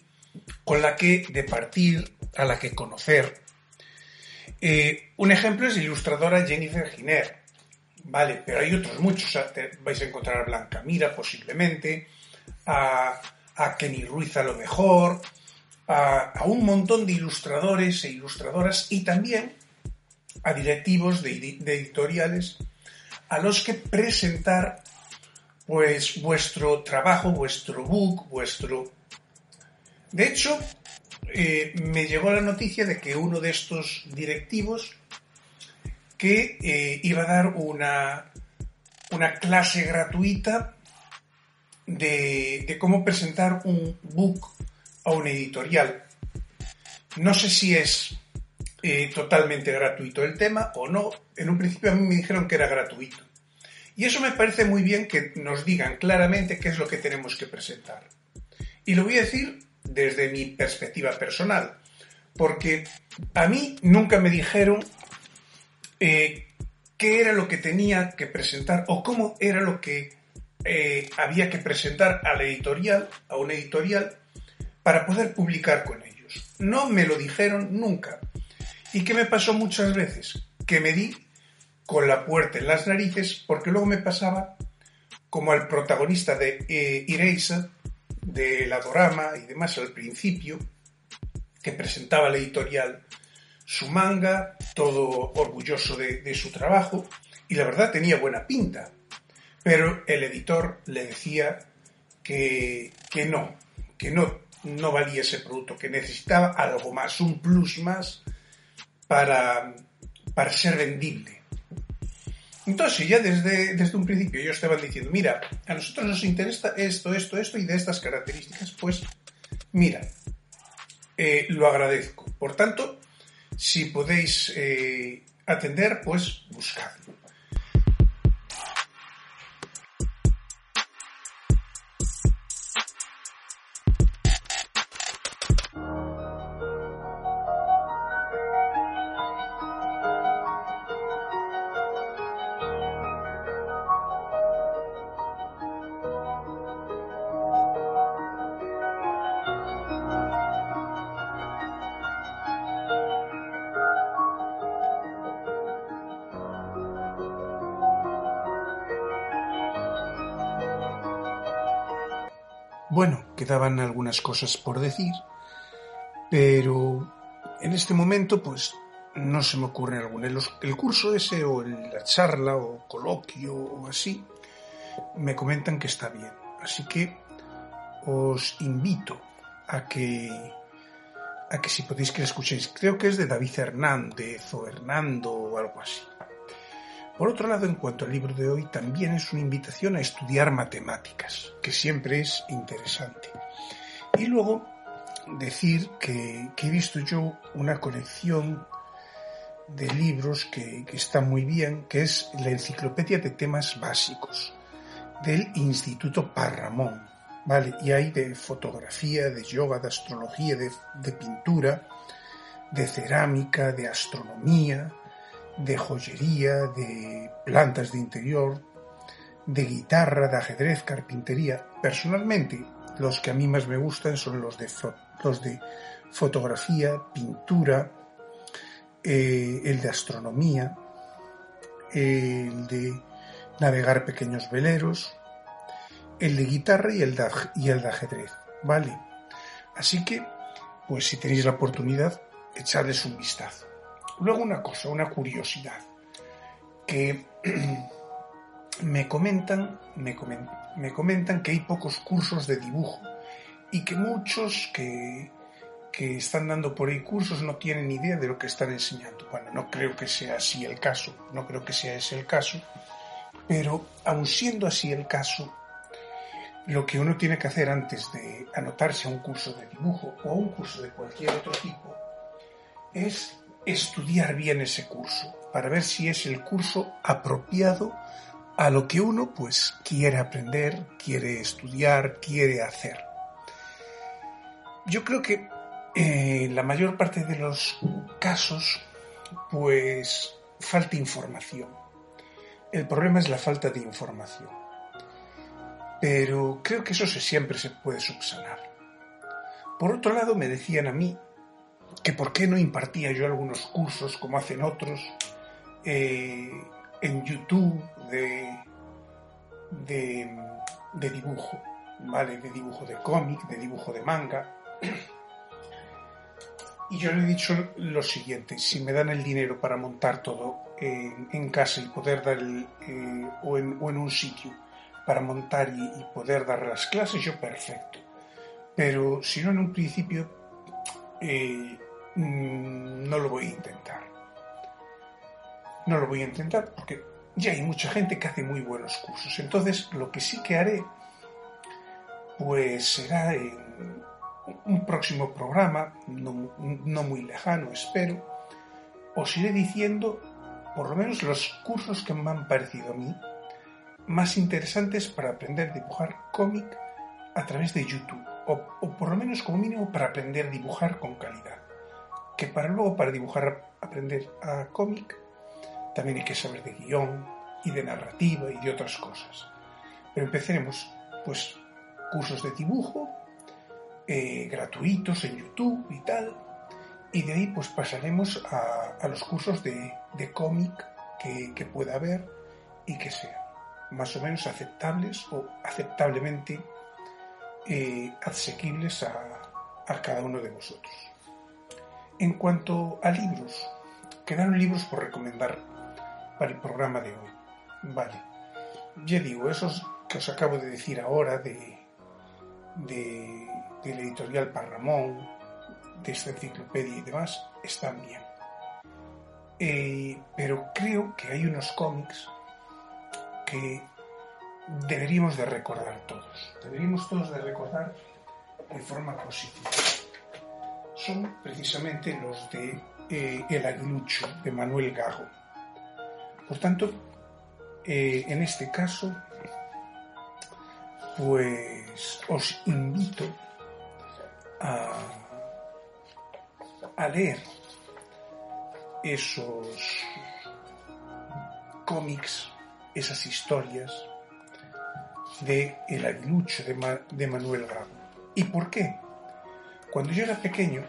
con la que departir, a la que conocer. Eh, un ejemplo es la ilustradora Jennifer Giner, vale, pero hay otros muchos. Vais a encontrar a Blanca Mira posiblemente, a, Kenny Ruiz a lo mejor, a, un montón de ilustradores e ilustradoras y también a directivos de editoriales a los que presentar pues vuestro trabajo, vuestro book, vuestro... De hecho, eh, me llegó la noticia de que uno de estos directivos que eh, iba a dar una, una clase gratuita de, de, cómo presentar un book a una editorial. No sé si es eh, totalmente gratuito el tema o no. En un principio a mí me dijeron que era gratuito. Y eso me parece muy bien que nos digan claramente qué es lo que tenemos que presentar. Y lo voy a decir desde mi perspectiva personal, porque a mí nunca me dijeron eh, qué era lo que tenía que presentar o cómo era lo que eh, había que presentar a la editorial, a una editorial, para poder publicar con ellos. No me lo dijeron nunca. ¿Y qué me pasó muchas veces? Que me di con la puerta en las narices, porque luego me pasaba como al protagonista de eh, Eraser, de la Dorama y demás al principio, que presentaba la editorial su manga, todo orgulloso de, de su trabajo, y la verdad tenía buena pinta, pero el editor le decía que, que no, que no, no valía ese producto, que necesitaba algo más, un plus más para, para ser vendible. Entonces, ya desde, desde un principio ellos estaban diciendo, mira, a nosotros nos interesa esto, esto, esto y de estas características, pues mira, eh, lo agradezco. Por tanto, Si podéis eh, atender, pues buscadlo. Quedaban algunas cosas por decir, pero en este momento pues no se me ocurre alguna. El curso ese o la charla o coloquio o así me comentan que está bien. Así que os invito a que a que si podéis que la escuchéis. Creo que es de David Hernández o Hernando o algo así. Por otro lado, en cuanto al libro de hoy, también es una invitación a estudiar matemáticas, que siempre es interesante. Y luego decir que, he visto yo una colección de libros que, que está muy bien, que es la Enciclopedia de Temas Básicos del Instituto Parramón. ¿vale? Y hay de fotografía, de yoga, de astrología, de pintura, de cerámica, de astronomía, de joyería, de plantas de interior, de guitarra, de ajedrez, carpintería. Personalmente, los que a mí más me gustan son los de, los de fotografía, pintura, eh, el de astronomía, el de navegar pequeños veleros, el de guitarra y el de, y el de ajedrez. ¿Vale? Así que, pues si tenéis la oportunidad, echarles un vistazo. Luego una cosa, una curiosidad, que [CLEARS THROAT] me comentan, me, comentan que hay pocos cursos de dibujo y que muchos que, que están dando por ahí cursos no tienen idea de lo que están enseñando. Bueno, no creo que sea así el caso, no creo que sea ese el caso, pero aun siendo así el caso, lo que uno tiene que hacer antes de anotarse a un curso de dibujo o a un curso de cualquier otro tipo es estudiar bien ese curso para ver si es el curso apropiado a lo que uno pues quiere aprender, quiere estudiar, quiere hacer. Yo creo que eh, la mayor parte de los casos pues falta información. El problema es la falta de información. Pero creo que eso siempre se puede subsanar. Por otro lado, me decían a mí que por qué no impartía yo algunos cursos como hacen otros eh, en YouTube de, de, dibujo, ¿vale? De dibujo de cómic, de dibujo de manga. Y yo le he dicho lo siguiente, si me dan el dinero para montar todo en, casa y poder dar el, eh, o, en, un sitio para montar y poder dar las clases, yo perfecto. Pero si no en un principio eh, mm, no lo voy a intentar. No lo voy a intentar porque ya hay mucha gente que hace muy buenos cursos. Entonces, lo que sí que haré, pues será en un próximo programa, no, no muy lejano, espero, os iré diciendo por lo menos los cursos que me han parecido a mí más interesantes para aprender a dibujar cómic a través de YouTube o, por lo menos como mínimo para aprender a dibujar con calidad. Que para luego, para dibujar, aprender a cómic, también hay que saber de guion y de narrativa y de otras cosas. Pero empezaremos, pues, cursos de dibujo eh, gratuitos en YouTube y tal, y de ahí pues pasaremos a, los cursos de, cómic que, que, pueda haber y que sean más o menos aceptables o aceptablemente eh, asequibles a, cada uno de vosotros. En cuanto a libros, quedaron libros por recomendar para el programa de hoy. Vale, ya digo, esos que os acabo de decir ahora de, de, la editorial Parramón, de esta enciclopedia y demás, están bien. Eh, pero creo que hay unos cómics que deberíamos de recordar todos. Deberíamos todos de recordar de forma positiva. Son precisamente los de eh, El aguilucho de Manuel Gago. Por tanto, eh, en este caso, pues os invito a, a leer esos cómics, esas historias de El aguilucho de, de Manuel Gago. ¿Y por qué? Cuando yo era pequeño,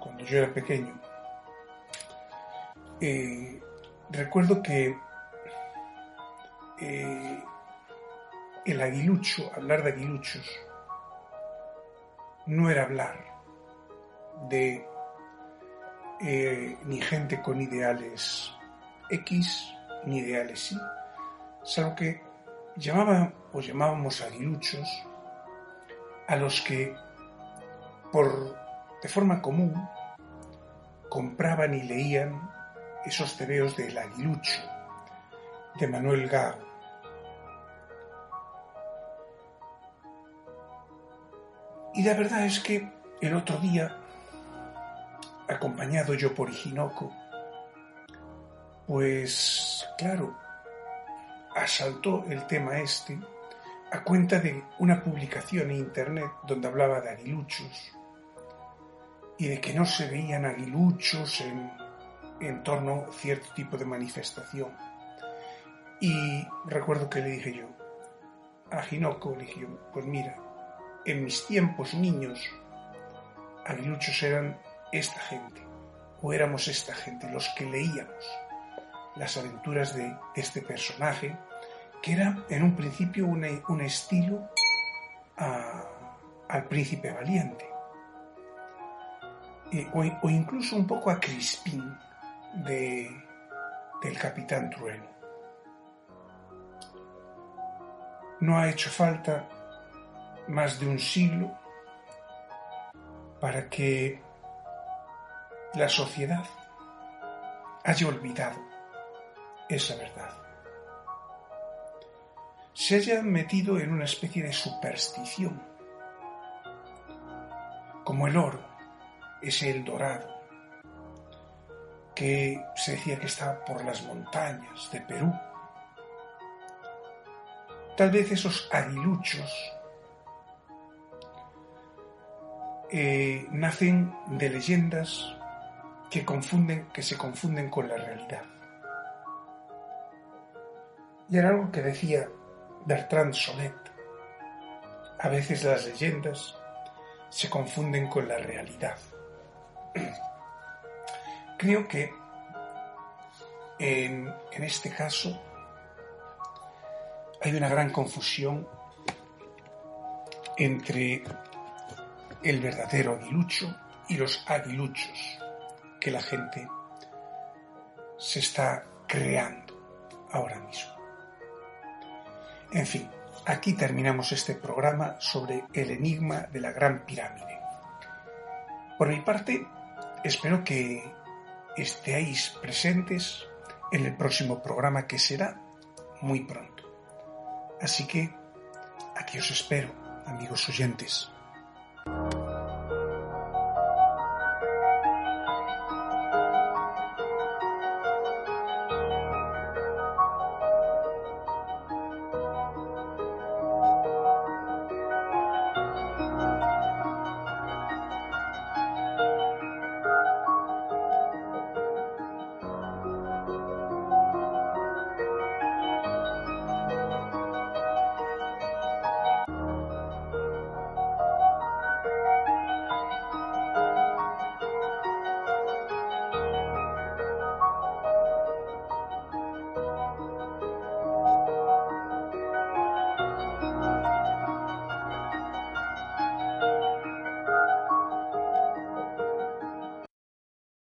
cuando yo era pequeño, eh, recuerdo que eh, el aguilucho, hablar de aguiluchos, no era hablar de eh, ni gente con ideales X ni ideales Y, salvo que llamaba o llamábamos aguiluchos a los que por de forma común compraban y leían esos tebeos del aguilucho de Manuel Gago. Y la verdad es que el otro día, acompañado yo por Hinoco, pues claro, asaltó el tema este a cuenta de una publicación en internet donde hablaba de aguiluchos y de que no se veían aguiluchos en, en torno a cierto tipo de manifestación. Y recuerdo que le dije yo a Hinoco, le dije pues mira, en mis tiempos niños, aguiluchos eran esta gente, o éramos esta gente, los que leíamos las aventuras de este personaje, que era en un principio un estilo al príncipe valiente, o, o incluso un poco a Crispín de, del capitán Trueno. No ha hecho falta más de un siglo para que la sociedad haya olvidado esa verdad. Se haya metido en una especie de superstición, como el oro, ese el dorado, que se decía que estaba por las montañas de Perú. Tal vez esos aguiluchos eh, nacen de leyendas que confunden, que se confunden con la realidad. Y era algo que decía Bertrand Solet. A veces las leyendas se confunden con la realidad. [CLEARS THROAT] Creo que en, en este caso hay una gran confusión entre el verdadero aguilucho y los aguiluchos que la gente se está creando ahora mismo. En fin, aquí terminamos este programa sobre el enigma de la Gran Pirámide. Por mi parte, espero que estéis presentes en el próximo programa que será muy pronto. Así que aquí os espero, amigos oyentes.